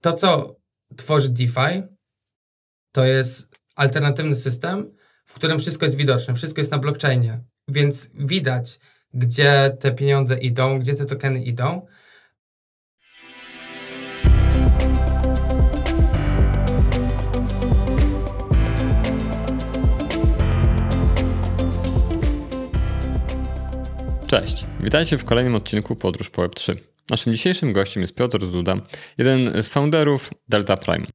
to, co tworzy DeFi, to jest alternatywny system, w którym wszystko jest widoczne, wszystko jest na blockchainie, więc widać, gdzie te pieniądze idą, gdzie te tokeny idą. Cześć, witajcie w kolejnym odcinku Podróż po Web3. Naszym dzisiejszym gościem jest Piotr Duda, jeden z founderów Delta Prime.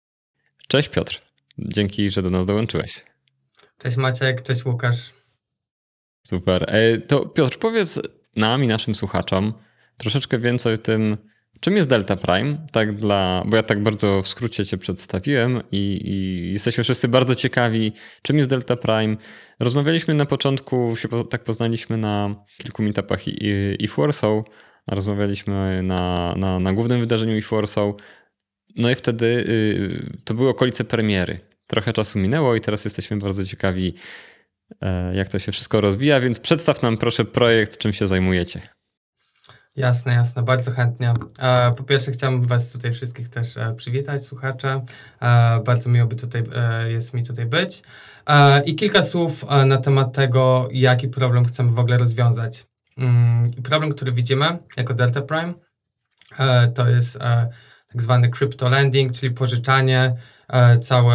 Cześć Piotr, dzięki, że do nas dołączyłeś. Cześć Maciek, cześć Łukasz. Super. E, to Piotr, powiedz nam i naszym słuchaczom troszeczkę więcej o tym, czym jest Delta Prime, tak dla, bo ja tak bardzo w skrócie cię przedstawiłem i, i, jesteśmy wszyscy bardzo ciekawi, czym jest Delta Prime. Rozmawialiśmy na początku, się tak poznaliśmy na kilku meetupach i, i w Warsaw, rozmawialiśmy na, na, na głównym wydarzeniu i Warsaw, no i wtedy y, to były okolice premiery. Trochę czasu minęło i teraz jesteśmy bardzo ciekawi, e, jak to się wszystko rozwija, więc przedstaw nam proszę projekt, czym się zajmujecie. Jasne, jasne, bardzo chętnie. E, po pierwsze chciałbym Was tutaj wszystkich też e, przywitać, słuchacze. Bardzo miło by tutaj, jest mi tutaj być. I kilka słów na temat tego, jaki problem chcemy w ogóle rozwiązać. Mm, problem, który widzimy jako Delta Prime, to jest tak zwany crypto lending, czyli pożyczanie, e, cały,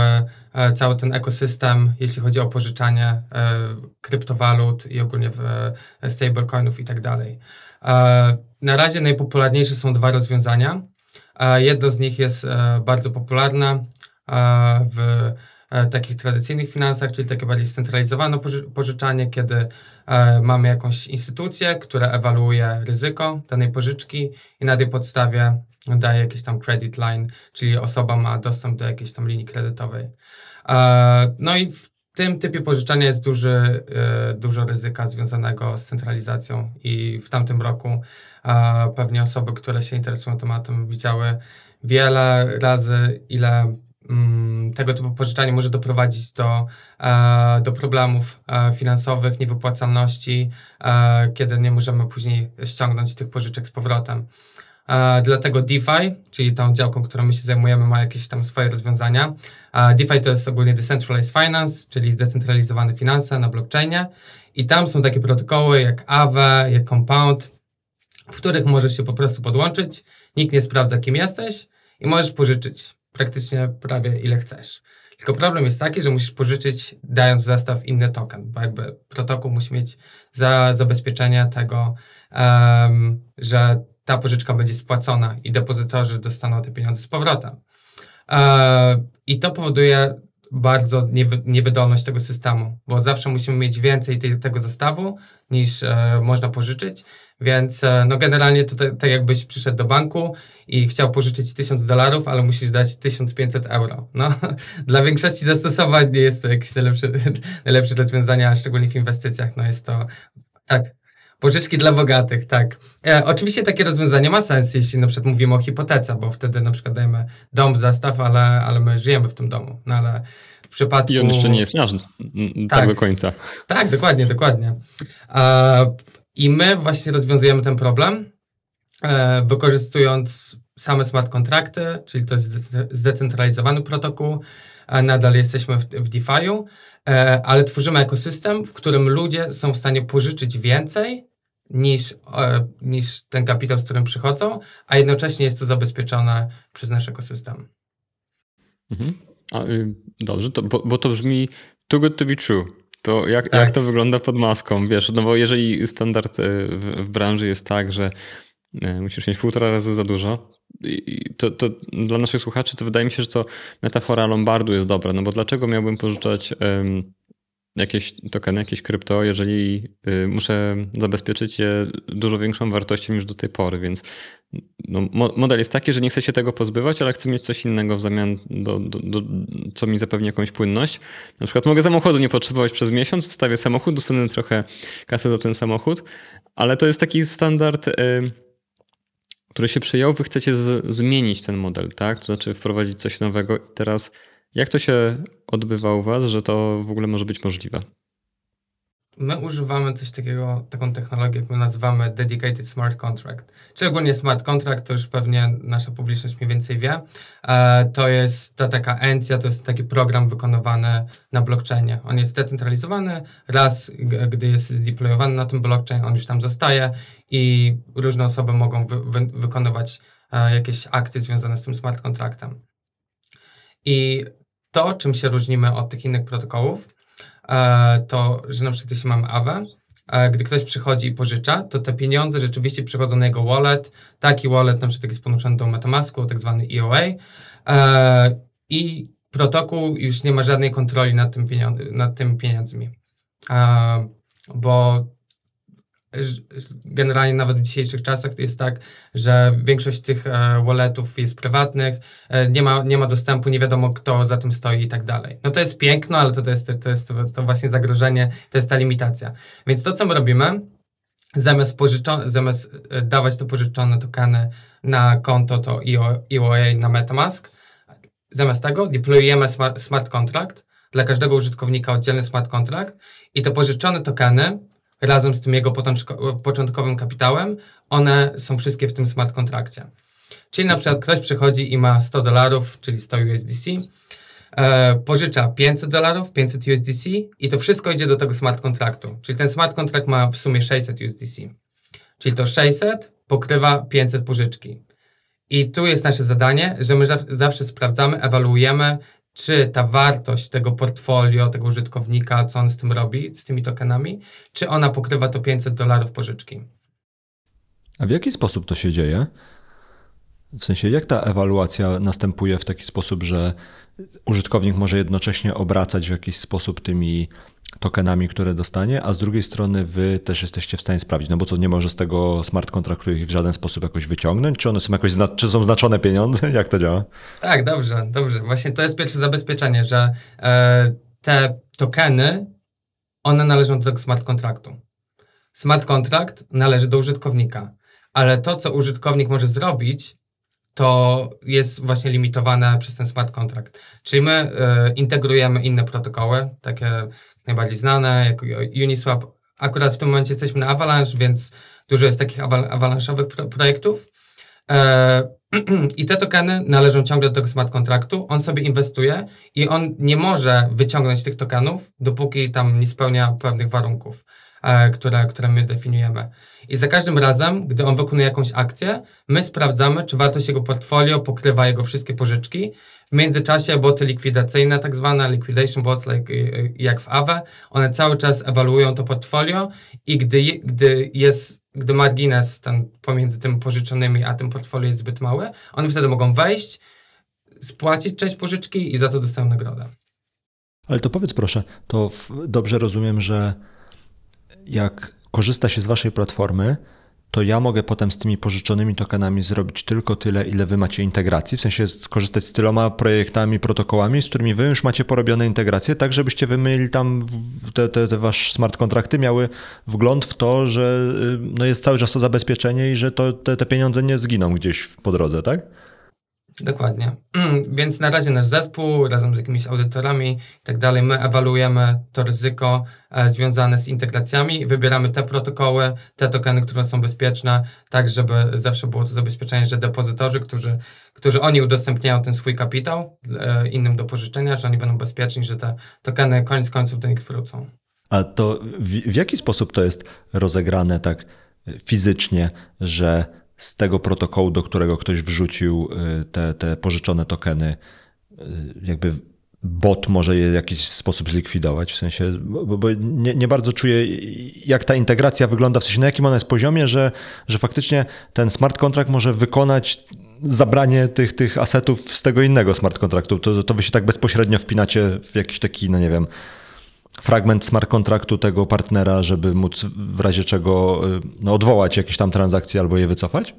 e, cały ten ekosystem, jeśli chodzi o pożyczanie e, kryptowalut i ogólnie stablecoinów i tak dalej. Na razie najpopularniejsze są dwa rozwiązania. Jedno z nich jest bardzo popularne w takich tradycyjnych finansach, czyli takie bardziej scentralizowane pożyczanie, kiedy mamy jakąś instytucję, która ewaluuje ryzyko danej pożyczki i na tej podstawie daje jakiś tam credit line, czyli osoba ma dostęp do jakiejś tam linii kredytowej. E, no i w tym typie pożyczania jest duży, e, dużo ryzyka związanego z centralizacją i w tamtym roku e, pewnie osoby, które się interesują tematem widziały wiele razy, ile mm, tego typu pożyczanie może doprowadzić do, do problemów finansowych, niewypłacalności, kiedy nie możemy później ściągnąć tych pożyczek z powrotem. Dlatego DeFi, czyli tą działką, którą my się zajmujemy, ma jakieś tam swoje rozwiązania. DeFi to jest ogólnie Decentralized Finance, czyli zdecentralizowane finanse na blockchainie. I tam są takie protokoły jak Aave, jak Compound, w których możesz się po prostu podłączyć, nikt nie sprawdza, kim jesteś i możesz pożyczyć praktycznie prawie ile chcesz. Tylko problem jest taki, że musisz pożyczyć, dając zestaw inny token, bo jakby protokół musi mieć za zabezpieczenie tego, um, że ta pożyczka będzie spłacona i depozytorzy dostaną te pieniądze z powrotem. E, I to powoduje bardzo niewy, niewydolność tego systemu, bo zawsze musimy mieć więcej tego zestawu niż e, można pożyczyć, więc e, no generalnie to tak, tak jakbyś przyszedł do banku i chciał pożyczyć 1000 dolarów, ale musisz dać 1500 euro. No, dla większości zastosowań nie jest to jakieś najlepsze, najlepsze rozwiązania, szczególnie w inwestycjach. No jest to tak, Pożyczki dla bogatych, tak. E, oczywiście takie rozwiązanie ma sens, jeśli na przykład mówimy o hipotece, bo wtedy na przykład dajemy dom w zastaw, ale, ale my żyjemy w tym domu. No ale w przypadku... I on jeszcze nie jest nasz tak, tak do końca. Tak, dokładnie, dokładnie. E, I my właśnie rozwiązujemy ten problem, e, wykorzystując same smart kontrakty, czyli to jest zdecentralizowany protokół. E, nadal jesteśmy w, w DeFi'u, e, ale tworzymy ekosystem, w którym ludzie są w stanie pożyczyć więcej niż, e, niż ten kapitał, z którym przychodzą, a jednocześnie jest to zabezpieczone przez nasz ekosystem. Mhm. A, y, dobrze, to, bo, bo to brzmi too good to be true. To jak, tak. jak to wygląda pod maską? Wiesz, no bo jeżeli standard y, w, w branży jest tak, że musisz mieć półtora razy za dużo, to, to dla naszych słuchaczy to wydaje mi się, że to metafora Lombardu jest dobra, no bo dlaczego miałbym pożyczać um, jakieś tokeny, jakieś krypto, jeżeli y, muszę zabezpieczyć je dużo większą wartością niż do tej pory, więc no, model jest taki, że nie chcę się tego pozbywać, ale chcę mieć coś innego w zamian, do, do, do, co mi zapewni jakąś płynność. Na przykład mogę samochodu nie potrzebować przez miesiąc, wstawię samochód, dostanę trochę kasy za ten samochód, ale to jest taki standard... Y, który się przyjął, wy chcecie z, zmienić ten model, tak? To znaczy wprowadzić coś nowego. I teraz jak to się odbywa u was, że to w ogóle może być możliwe? My używamy coś takiego, taką technologię, jak my nazywamy Dedicated Smart Contract. Czyli ogólnie smart contract, to już pewnie nasza publiczność mniej więcej wie. E, to jest ta taka encja, to jest taki program wykonywany na blockchainie. On jest zdecentralizowany, raz gdy jest zdeployowany na tym blockchain, on już tam zostaje i różne osoby mogą wy, wy, wykonywać e, jakieś akcje związane z tym smart contractem. I to, czym się różnimy od tych innych protokołów, to, że na przykład jeśli mamy AWE, gdy ktoś przychodzi i pożycza, to te pieniądze rzeczywiście przychodzą na jego wallet. Taki wallet na przykład jest połączony do Metamasku, tak zwany EOA. E, I protokół już nie ma żadnej kontroli nad, tym pieniądz nad tymi pieniędzmi. E, bo generalnie nawet w dzisiejszych czasach jest tak, że większość tych e, walletów jest prywatnych, e, nie, ma, nie ma dostępu, nie wiadomo kto za tym stoi i tak dalej. No to jest piękno, ale to, to, jest, to jest to właśnie zagrożenie, to jest ta limitacja. Więc to, co my robimy, zamiast, zamiast e, dawać to pożyczone tokeny na konto to EOA na Metamask, zamiast tego deployujemy smart, smart contract, dla każdego użytkownika oddzielny smart contract i te pożyczone tokeny razem z tym jego początkowym kapitałem, one są wszystkie w tym smart kontrakcie. Czyli na przykład ktoś przychodzi i ma 100 dolarów, czyli 100 USDC, e, pożycza 500 dolarów, 500 USDC i to wszystko idzie do tego smart kontraktu. Czyli ten smart kontrakt ma w sumie 600 USDC. Czyli to 600 pokrywa 500 pożyczki. I tu jest nasze zadanie, że my zawsze sprawdzamy, ewaluujemy, czy ta wartość tego portfolio, tego użytkownika, co on z tym robi, z tymi tokenami, czy ona pokrywa to 500 dolarów pożyczki. A w jaki sposób to się dzieje? W sensie, jak ta ewaluacja następuje w taki sposób, że użytkownik może jednocześnie obracać w jakiś sposób tymi tokenami, które dostanie, a z drugiej strony wy też jesteście w stanie sprawdzić, no bo co, nie może z tego smart kontraktu ich w żaden sposób jakoś wyciągnąć? Czy one są jakoś, czy są znaczone pieniądze? Jak to działa? Tak, dobrze, dobrze. Właśnie to jest pierwsze zabezpieczenie, że e, te tokeny, one należą do tego smart kontraktu. Smart kontrakt należy do użytkownika, ale to, co użytkownik może zrobić, to jest właśnie limitowane przez ten smart kontrakt. Czyli my e, integrujemy inne protokoły, takie najbardziej znane, jak Uniswap. Akurat w tym momencie jesteśmy na Avalanche, więc dużo jest takich awalanszowych pro projektów. E, I te tokeny należą ciągle do tego smart kontraktu. On sobie inwestuje i on nie może wyciągnąć tych tokenów, dopóki tam nie spełnia pewnych warunków, e, które, które my definiujemy. I za każdym razem, gdy on wykonuje jakąś akcję, my sprawdzamy, czy wartość jego portfolio pokrywa jego wszystkie pożyczki. W międzyczasie boty likwidacyjne, tak zwane liquidation bots, like, y, y, jak w AWE, one cały czas ewaluują to portfolio i gdy, gdy jest gdy margines ten pomiędzy tym pożyczonymi a tym portfolio jest zbyt mały, one wtedy mogą wejść, spłacić część pożyczki i za to dostają nagrodę. Ale to powiedz proszę, to dobrze rozumiem, że jak korzysta się z waszej platformy, to ja mogę potem z tymi pożyczonymi tokenami zrobić tylko tyle, ile wy macie integracji, w sensie skorzystać z tyloma projektami, protokołami, z którymi wy już macie porobione integracje, tak żebyście wy mieli tam te, te, te wasze smart kontrakty miały wgląd w to, że y, no jest cały czas to zabezpieczenie i że to, te, te pieniądze nie zginą gdzieś po drodze, tak? Dokładnie. Mm, więc na razie nasz zespół razem z jakimiś audytorami i tak dalej, my ewaluujemy to ryzyko e, związane z integracjami, wybieramy te protokoły, te tokeny, które są bezpieczne, tak żeby zawsze było to zabezpieczenie, że depozytorzy, którzy, którzy oni udostępniają ten swój kapitał e, innym do pożyczenia, że oni będą bezpieczni, że te tokeny koniec końców do nich wrócą. A to w, w jaki sposób to jest rozegrane tak fizycznie, że z tego protokołu, do którego ktoś wrzucił y, te, te pożyczone tokeny, y, jakby bot może je w jakiś sposób zlikwidować, w sensie, bo, bo nie, nie, bardzo czuję, jak ta integracja wygląda, w sensie na jakim ona jest poziomie, że, że faktycznie ten smart contract może wykonać zabranie tych, tych asetów z tego innego smart contractu. To, to wy się tak bezpośrednio wpinacie w jakiś taki, no nie wiem, fragment smart kontraktu tego partnera, żeby móc w razie czego y, no, odwołać jakieś tam transakcje albo je wycofać?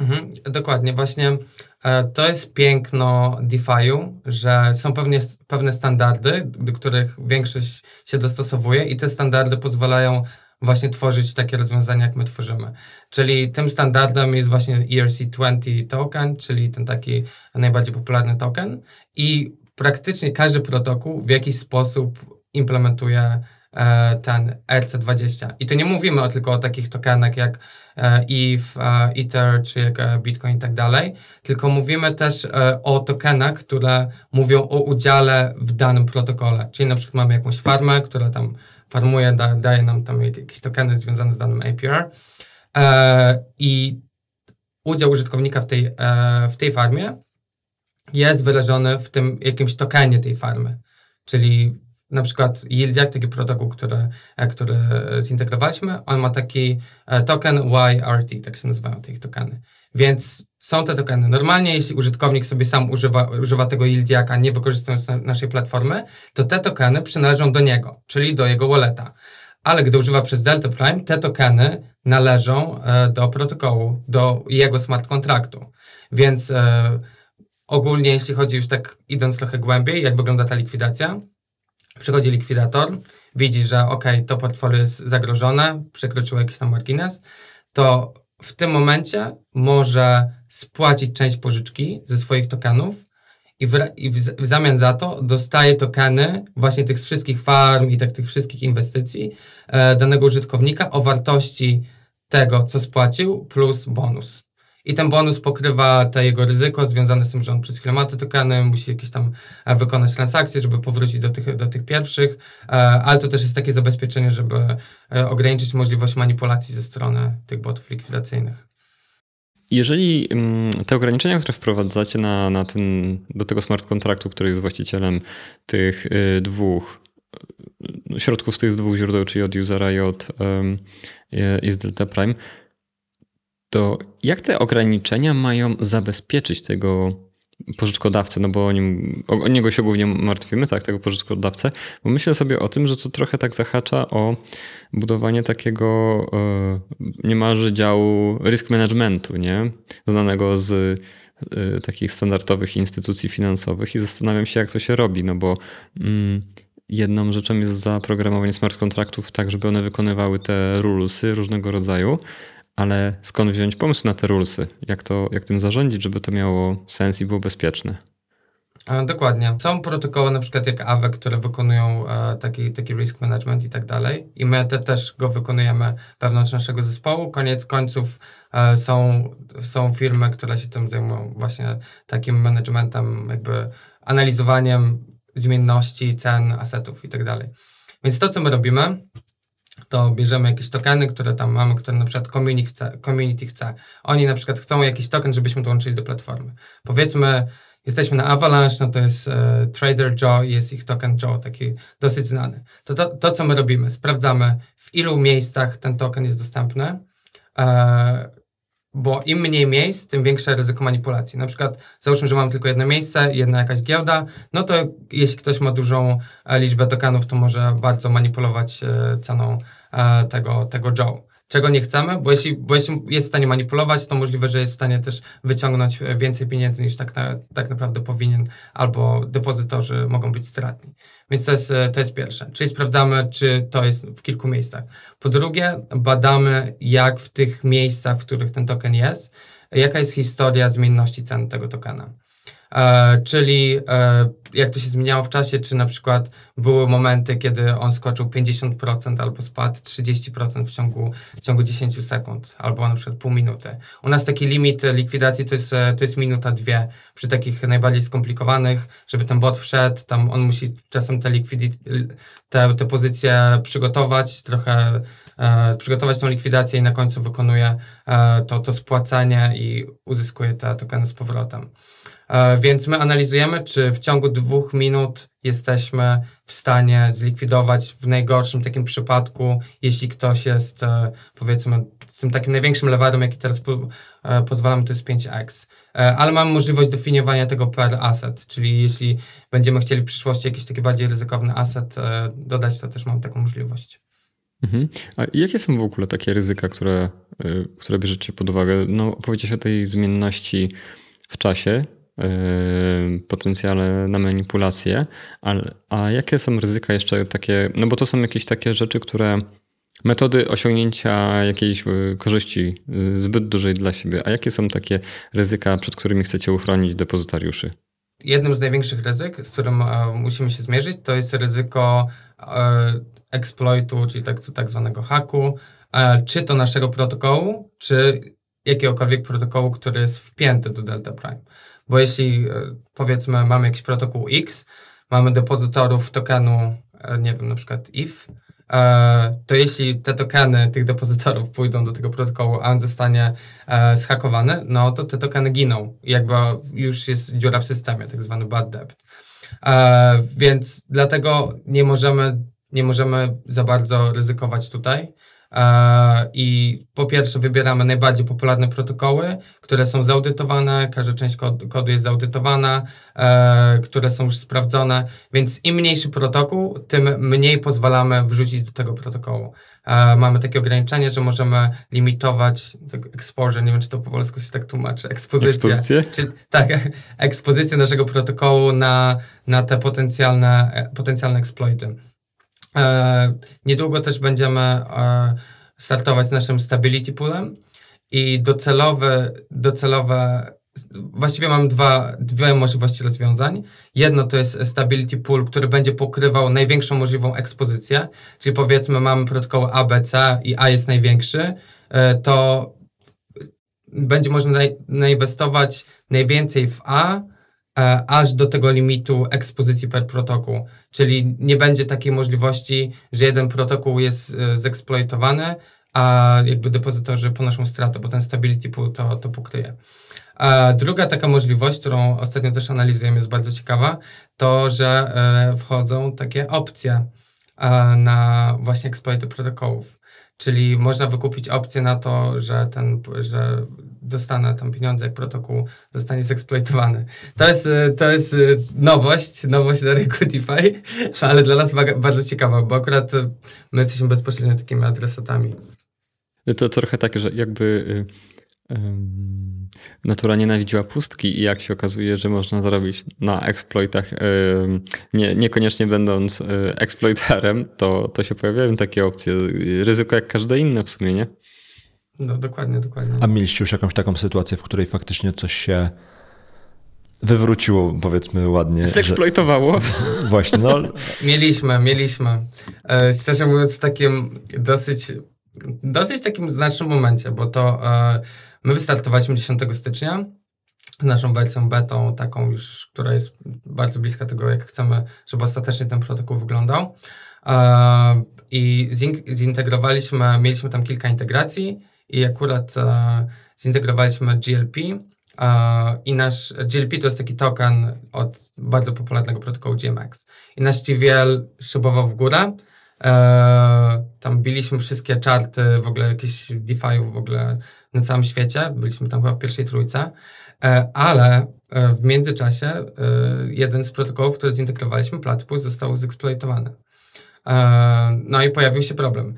Mhm, dokładnie, właśnie e, to jest piękno DeFi'u, że są pewnie, pewne standardy, do których większość się dostosowuje i te standardy pozwalają właśnie tworzyć takie rozwiązania, jak my tworzymy. Czyli tym standardem jest właśnie ERC20 token, czyli ten taki najbardziej popularny token i praktycznie każdy protokół w jakiś sposób implementuje e, ten ERC20. I tu nie mówimy tylko o takich tokenach jak ETH, Ether czy jak Bitcoin i tak dalej, tylko mówimy też o tokenach, które mówią o udziale w danym protokole. Czyli na przykład mamy jakąś farmę, która tam farmuje, da, daje nam tam jakieś tokeny związane z danym APR i udział użytkownika w tej, w tej farmie jest wyrażony w tym jakimś tokenie tej farmy. Czyli na przykład Yieldiak, taki protokół, który, e, który zintegrowaliśmy, on ma taki e, token YRT, tak się nazywają te tokeny. Więc są te tokeny. Normalnie, jeśli użytkownik sobie sam używa, używa tego Yieldiaka, nie wykorzystując naszej platformy, to te tokeny przynależą do niego, czyli do jego walleta. Ale gdy używa przez Delta Prime, te tokeny należą e, do protokołu, do jego smart kontraktu. Więc ogólnie, jeśli chodzi już tak idąc trochę głębiej, jak wygląda ta likwidacja, przychodzi likwidator, widzi, że ok, to portfolio jest zagrożone, przekroczyło jakiś tam margines, to w tym momencie może spłacić część pożyczki ze swoich tokenów i w, i w, w zamian za to dostaje tokeny właśnie tych wszystkich farm i tak, tych wszystkich inwestycji e, danego użytkownika o wartości tego, co spłacił, plus bonus i ten bonus pokrywa te jego ryzyko związane z tym, że on przez chwilę ma te tokeny, musi jakieś tam e, wykonać transakcje, żeby powrócić do tych, do tych pierwszych, e, ale to też jest takie zabezpieczenie, żeby e, ograniczyć możliwość manipulacji ze strony tych botów likwidacyjnych. Jeżeli mm, te ograniczenia, które wprowadzacie na, na ten, do tego smart kontraktu, który jest właścicielem tych y, dwóch środków z tych dwóch źródeł, czyli od usera i od i z Delta Prime, to jak te ograniczenia mają zabezpieczyć tego pożyczkodawcę, no bo o, nim, o, niego się głównie martwimy, tak, tego pożyczkodawcę, bo myślę sobie o tym, że to trochę tak zahacza o budowanie takiego e, niemalże działu risk managementu, nie? Znanego z e, takich standardowych instytucji finansowych i zastanawiam się, jak to się robi, no bo mm, jedną rzeczą jest zaprogramowanie smart kontraktów tak, żeby one wykonywały te rulesy różnego rodzaju, ale skąd wziąć pomysł na te rulesy? Jak, to, jak tym zarządzić, żeby to miało sens i było bezpieczne? Dokładnie. Są protokoły na przykład jak AWE, które wykonują e, taki, taki risk management i tak dalej i my te też go wykonujemy wewnątrz naszego zespołu. Koniec końców e, są, są firmy, które się tym zajmują właśnie takim managementem, jakby analizowaniem zmienności cen asetów i tak dalej. Więc to, co my robimy, to bierzemy jakieś tokeny, które tam mamy, które na przykład community chce, community chce. Oni na przykład chcą jakiś token, żebyśmy dołączyli do platformy. Powiedzmy, jesteśmy na Avalanche, no to jest e, Trader Joe i jest ich token Joe, taki dosyć znany. To, to, to, co my robimy, sprawdzamy w ilu miejscach ten token jest dostępny, e, bo im mniej miejsc, tym większe ryzyko manipulacji. Na przykład załóżmy, że mam tylko jedno miejsce, jedna jakaś giełda, no to jeśli ktoś ma dużą e, liczbę tokenów, to może bardzo manipulować e, ceną tego, tego Joe czego nie chcemy, bo jeśli, bo jeśli jest w stanie manipulować, to możliwe, że jest w stanie też wyciągnąć więcej pieniędzy niż tak, na, tak naprawdę powinien, albo depozytorzy mogą być stratni. Więc to jest, to jest pierwsze. Czyli sprawdzamy, czy to jest w kilku miejscach. Po drugie, badamy, jak w tych miejscach, w których ten token jest, jaka jest historia zmienności cen tego tokena. E, czyli e, jak to się zmieniało w czasie, czy na przykład były momenty, kiedy on skoczył 50% albo spadł 30% w ciągu, w ciągu 10 sekund, albo na przykład pół minuty. U nas taki limit likwidacji to jest, e, to jest minuta, dwie. Przy takich najbardziej skomplikowanych, żeby ten bot wszedł, tam on musi czasem te, te, te pozycje przygotować, trochę e, przygotować tą likwidację i na końcu wykonuje e, to, to spłacanie i uzyskuje te tokeny z powrotem. E, więc my analizujemy, czy w ciągu dwóch minut jesteśmy w stanie zlikwidować w najgorszym takim przypadku, jeśli ktoś jest, e, powiedzmy, z tym takim największym lewarem, jaki teraz po, e, pozwalamy, to jest 5x. Ale mamy możliwość definiowania tego per asset, czyli jeśli będziemy chcieli w przyszłości jakiś taki bardziej ryzykowny asset dodać, to też mam taką możliwość. Mhm. A jakie są w ogóle takie ryzyka, które, które bierzecie pod uwagę? No, opowiedziałeś o tej zmienności w czasie, potencjale na manipulację, ale, a jakie są ryzyka jeszcze takie, no bo to są jakieś takie rzeczy, które metody osiągnięcia jakiejś y, korzyści y, zbyt dużej dla siebie, a jakie są takie ryzyka, przed którymi chcecie uchronić depozytariuszy? jednym z największych ryzyk, z którym e, musimy się zmierzyć, to jest ryzyko e, exploitu, czyli tak, tak zwanego haku, e, czy to naszego protokołu, czy jakiegokolwiek protokołu, który jest wpięty do Delta Prime. Bo jeśli e, powiedzmy mamy jakiś protokół X, mamy depozytorów tokenu, e, nie wiem, na przykład if, e, to jeśli te tokeny tych depozytorów pójdą do tego protokołu, a on zostanie zhakowany, no to te tokeny giną. Jakby już jest dziura w systemie, tak zwany bad debt. Więc dlatego nie możemy, nie możemy za bardzo ryzykować tutaj. E, I po pierwsze wybieramy najbardziej popularne protokoły, które są zaudytowane, każda część kodu jest zaudytowana, e, które są już sprawdzone, więc im mniejszy protokół, tym mniej pozwalamy wrzucić do tego protokołu. E, mamy takie ograniczenie, że możemy limitować tak, exposure, nie wiem czy to po polsku się tak tłumaczy, ekspozycję. Ekspozycję? Czy, tak, ekspozycję naszego protokołu na, na te potencjalne, potencjalne exploity. E, niedługo też będziemy e, startować z naszym Stability Poolem i docelowe, docelowe właściwie mam dwa, dwie możliwości rozwiązań. Jedno to jest Stability Pool, który będzie pokrywał największą możliwą ekspozycję, czyli powiedzmy mamy protokół ABC i A jest największy, e, to będzie można nainwestować najwięcej w A, aż do tego limitu ekspozycji per protokół. Czyli nie będzie takiej możliwości, że jeden protokół jest e, zeksploitowany, a jakby depozytorzy ponoszą stratę, bo ten stability pool to, to pokryje. A druga taka możliwość, którą ostatnio też analizujemy, jest bardzo ciekawa, to, że e, wchodzą takie opcje na właśnie eksploity protokołów. Czyli można wykupić opcję na to, że, ten, że dostanę tam pieniądze, jak protokół zostanie zeksploitowany. To jest, to jest nowość, nowość na rynku DeFi, ale dla nas bardzo ciekawa, bo akurat my jesteśmy bezpośrednio takimi adresatami. To trochę tak, że jakby y, natura nienawidziła pustki i jak się okazuje, że można zarobić na exploitach, nie, niekoniecznie będąc y, exploiterem, to, to się pojawiają takie opcje. Ryzyko jak każde inne w sumie, nie? No, dokładnie, dokładnie. A mieliście już jakąś taką sytuację, w której faktycznie coś się wywróciło, powiedzmy ładnie. Zeksploitowało. Że... Właśnie, no. Mieliśmy, mieliśmy. E, szczerze mówiąc, w takim dosyć, dosyć takim znacznym momencie, bo to e, my wystartowaliśmy 10 stycznia z naszą wersją betą, taką już, która jest bardzo bliska tego, jak chcemy, żeby ostatecznie ten protokół wyglądał. E, I zintegrowaliśmy, mieliśmy tam kilka integracji i akurat e, zintegrowaliśmy GLP i nasz GLP to jest taki token od bardzo popularnego protokołu GMX. I nasz TVL szybował w górę. E, tam biliśmy wszystkie czarty, w ogóle jakieś DeFi w ogóle na całym świecie. Byliśmy tam chyba w pierwszej trójce. E, ale e, w międzyczasie e, jeden z protokołów, który zintegrowaliśmy, Platypus, został zeksploitowany. E, no i pojawił się problem.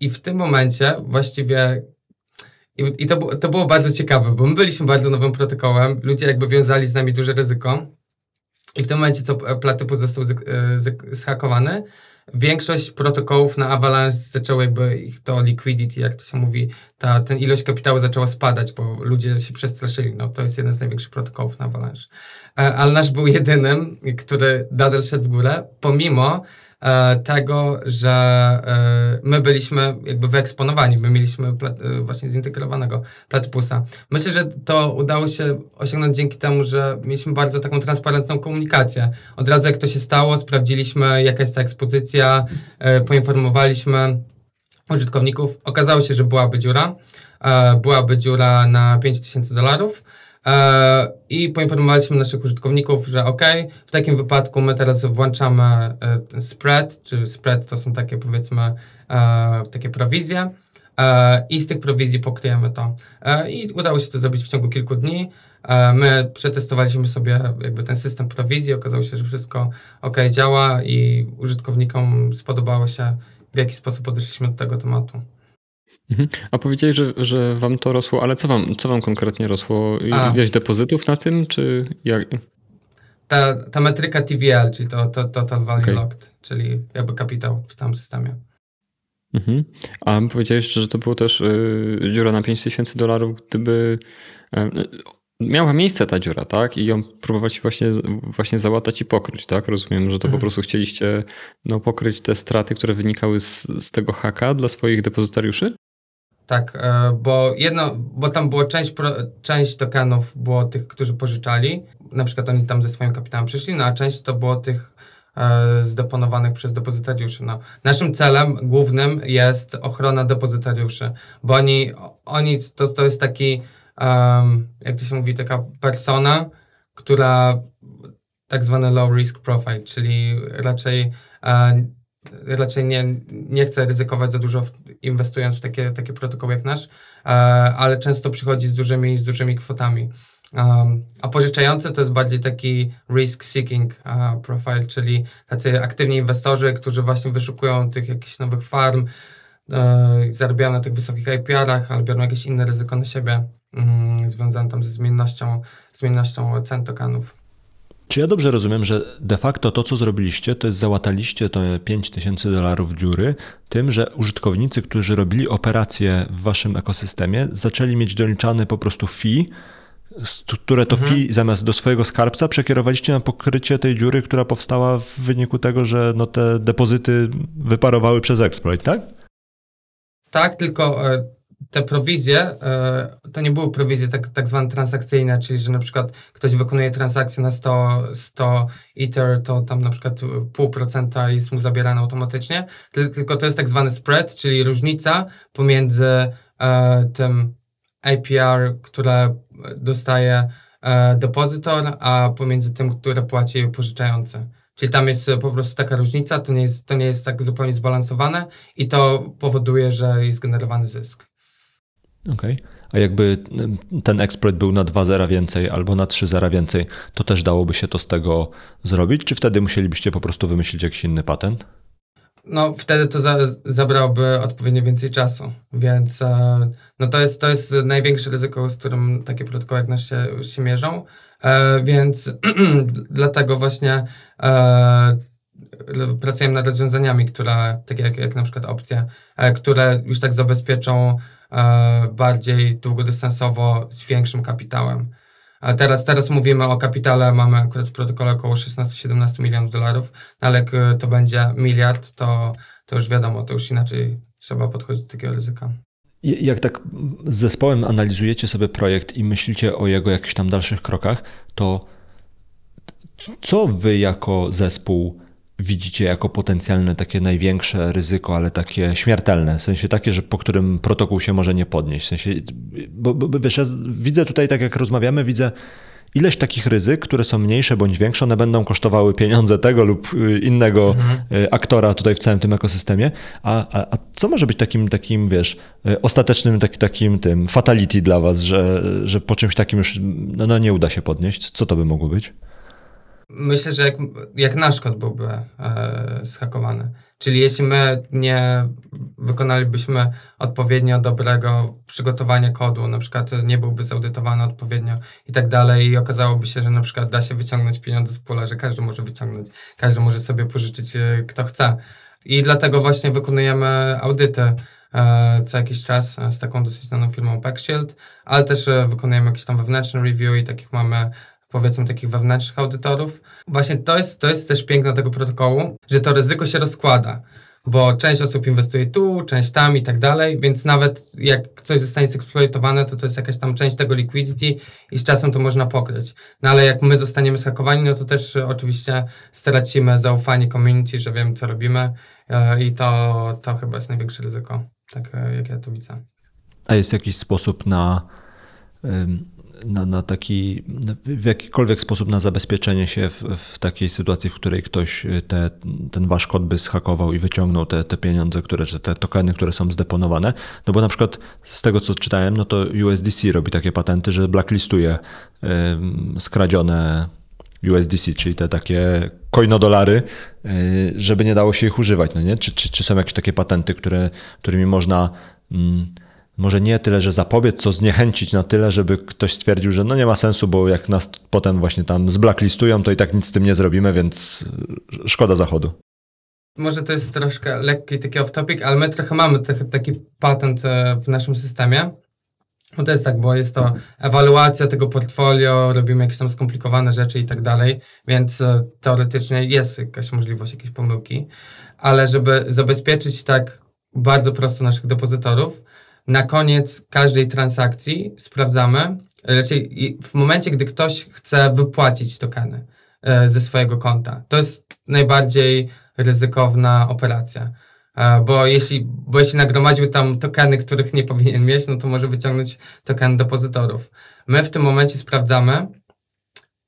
I w tym momencie właściwie i, i to, to było bardzo ciekawe, bo my byliśmy bardzo nowym protokołem, ludzie jakby wiązali z nami duże ryzyko i w tym momencie, co Platypus został e, zhakowany, większość protokołów na Avalanche zaczęło jakby ich to liquidity, jak to się mówi, ta ten ilość kapitału zaczęła spadać, bo ludzie się przestraszyli. No, to jest jeden z największych protokołów na Avalanche. E, ale nasz był jedynym, który nadal szedł w górę, pomimo E, tego, że e, my byliśmy jakby wyeksponowani, my mieliśmy e, właśnie zintegrowanego platypusa. Myślę, że to udało się osiągnąć dzięki temu, że mieliśmy bardzo taką transparentną komunikację. Od razu jak to się stało, sprawdziliśmy jaka jest ta ekspozycja, poinformowaliśmy użytkowników. Okazało się, że byłaby dziura. Byłaby dziura na 5000 dolarów. E, i poinformowaliśmy naszych użytkowników, że ok, w takim wypadku my teraz włączamy e, spread, czy spread to są takie powiedzmy e, takie prowizje i z tych prowizji pokryjemy to. I udało się to zrobić w ciągu kilku dni. My przetestowaliśmy sobie jakby ten system prowizji, okazało się, że wszystko ok działa i użytkownikom spodobało się, w jaki sposób podeszliśmy do tego tematu. Mhm. A powiedziałeś, że, że wam to rosło, ale co wam, co wam konkretnie rosło? Ileś depozytów na tym, czy jak? Ta, ta metryka TVL, czyli to, to Total Value okay. Locked, czyli jakby kapitał w całym systemie. Mhm. A powiedziałeś, że to było też y, dziura na 5000 dolarów, gdyby... Y, miała miejsce ta dziura, tak? I ją próbować właśnie, właśnie załatać i pokryć, tak? Rozumiem, że to po mhm. prostu chcieliście no, pokryć te straty, które wynikały z, z tego haka dla swoich depozytariuszy? Tak, e, bo jedno, bo tam było część, część tokenów było tych, którzy pożyczali, na przykład oni tam ze swoim kapitałem przyszli, no a część to było tych e, zdeponowanych przez depozytariuszy. No. Naszym celem głównym jest ochrona depozytariuszy, bo oni, oni to, to jest taki um, jak to się mówi, taka persona, która tak zwany low risk profile, czyli raczej, e, raczej nie, nie chce ryzykować za dużo inwestując w takie, takie protokoły jak nasz, e, ale często przychodzi z dużymi, z dużymi kwotami. Um, a pożyczający to jest bardziej taki risk seeking uh, profile, czyli tacy aktywni inwestorzy, którzy właśnie wyszukują tych jakichś nowych farm, e, zarabiają na tych wysokich APR-ach, ale biorą jakieś inne ryzyko na siebie mm, związane tam ze zmiennością, zmiennością cen tokenów. Czy ja dobrze rozumiem, że de facto to, co zrobiliście, to jest załataliście te 5000 dolarów dziury tym, że użytkownicy, którzy robili operacje w waszym ekosystemie, zaczęli mieć doliczane po prostu fee, które to mhm. fee zamiast do swojego skarbca przekierowaliście na pokrycie tej dziury, która powstała w wyniku tego, że no te depozyty wyparowały przez exploit, tak? Tak, tylko e, te prowizje e, to nie były prowizje tak, tak zwane transakcyjne, czyli że na przykład ktoś wykonuje transakcję na 100, 100 Ether, to tam na przykład pół procenta jest mu zabierane automatycznie, tylko to jest tak zwany spread, czyli różnica pomiędzy e, tym APR, które dostaje depozytor, a pomiędzy tym, które płaci pożyczający. Czyli tam jest po prostu taka różnica, to nie jest, to nie jest tak zupełnie zbalansowane i to powoduje, że jest generowany zysk. Okay. A jakby ten exploit był na 2 zera więcej albo na 3 zera więcej, to też dałoby się to z tego zrobić? Czy wtedy musielibyście po prostu wymyślić jakiś inny patent? No, wtedy to za, zabrałoby odpowiednio więcej czasu, więc e, no to, jest, to jest największe ryzyko, z którym takie protokoły jak nasz się, się mierzą, e, więc dlatego właśnie e, pracujemy nad rozwiązaniami, które, takie jak, jak na przykład opcje, e, które już tak zabezpieczą bardziej długodystansowo z większym kapitałem. A teraz, teraz mówimy o kapitale, mamy akurat w protokole około 16-17 milionów dolarów, no ale jak to będzie miliard, to, to już wiadomo, to już inaczej trzeba podchodzić do takiego ryzyka. Jak tak z zespołem analizujecie sobie projekt i myślicie o jego jakichś tam dalszych krokach, to co wy jako zespół widzicie jako potencjalne takie największe ryzyko, ale takie śmiertelne, w sensie takie, że po którym protokół się może nie podnieść. W sensie, bo, bo wiesz, ja widzę tutaj, tak jak rozmawiamy, widzę ileś takich ryzyk, które są mniejsze bądź większe, one będą kosztowały pieniądze tego lub y, innego mhm. Y, aktora tutaj w całym tym ekosystemie. A, a, a, co może być takim, takim wiesz, y, ostatecznym taki, takim tym fatality dla was, że, że po czymś takim już no, no nie uda się podnieść? Co to by mogło być? Myślę, że jak, jak nasz kod byłby e. Czyli jeśli my nie wykonalibyśmy odpowiednio dobrego przygotowania kodu, na przykład nie byłby zaudytowany odpowiednio i tak dalej i okazałoby się, że na przykład da się wyciągnąć pieniądze z pola, że każdy może wyciągnąć, każdy może sobie pożyczyć e, kto chce. I dlatego właśnie wykonujemy audyty e, co jakiś czas z taką dosyć znaną firmą Packshield, ale też e, wykonujemy jakieś tam wewnętrzne review i takich mamy powiedzmy takich wewnętrznych audytorów. Właśnie to jest, to jest też piękno tego protokołu, że to ryzyko się rozkłada, bo część osób inwestuje tu, część tam i tak dalej, więc nawet jak coś zostanie zeksploitowane, to to jest jakaś tam część tego liquidity i z czasem to można pokryć. No ale jak my zostaniemy zhakowani, no to też oczywiście stracimy zaufanie community, że wiemy co robimy e, i to, to chyba jest największe ryzyko, tak e, jak ja to widzę. A jest jakiś sposób na na, na taki, w jakikolwiek sposób na zabezpieczenie się w, w takiej sytuacji, w której ktoś te, ten wasz kod by zhakował i wyciągnął te, te pieniądze, które, czy te tokeny, które są zdeponowane. No bo na przykład z tego, co czytałem, no to USDC robi takie patenty, że blacklistuje skradzione USDC, czyli te takie coinodolary, y, żeby nie dało się ich używać, no nie? Czy, czy, czy są jakieś takie patenty, które, którymi można... może nie tyle, że zapobiec, co zniechęcić na tyle, żeby ktoś stwierdził, że no nie ma sensu, bo jak nas potem właśnie tam zblacklistują, to i tak nic z tym nie zrobimy, więc szkoda zachodu. Może to jest troszkę lekki taki off-topic, ale my trochę mamy taki patent e, w naszym systemie. No to jest tak, bo jest to ewaluacja tego portfolio, robimy jakieś tam skomplikowane rzeczy i tak dalej, więc e, teoretycznie jest jakaś możliwość jakiejś pomyłki, ale żeby zabezpieczyć tak bardzo prosto naszych depozytorów, na koniec każdej transakcji sprawdzamy, raczej w momencie, gdy ktoś chce wypłacić tokeny e, ze swojego konta. To jest najbardziej ryzykowna operacja. E, bo jeśli, bo jeśli nagromadził tam tokeny, których nie powinien mieć, no to może wyciągnąć token depozytorów. My w tym momencie sprawdzamy,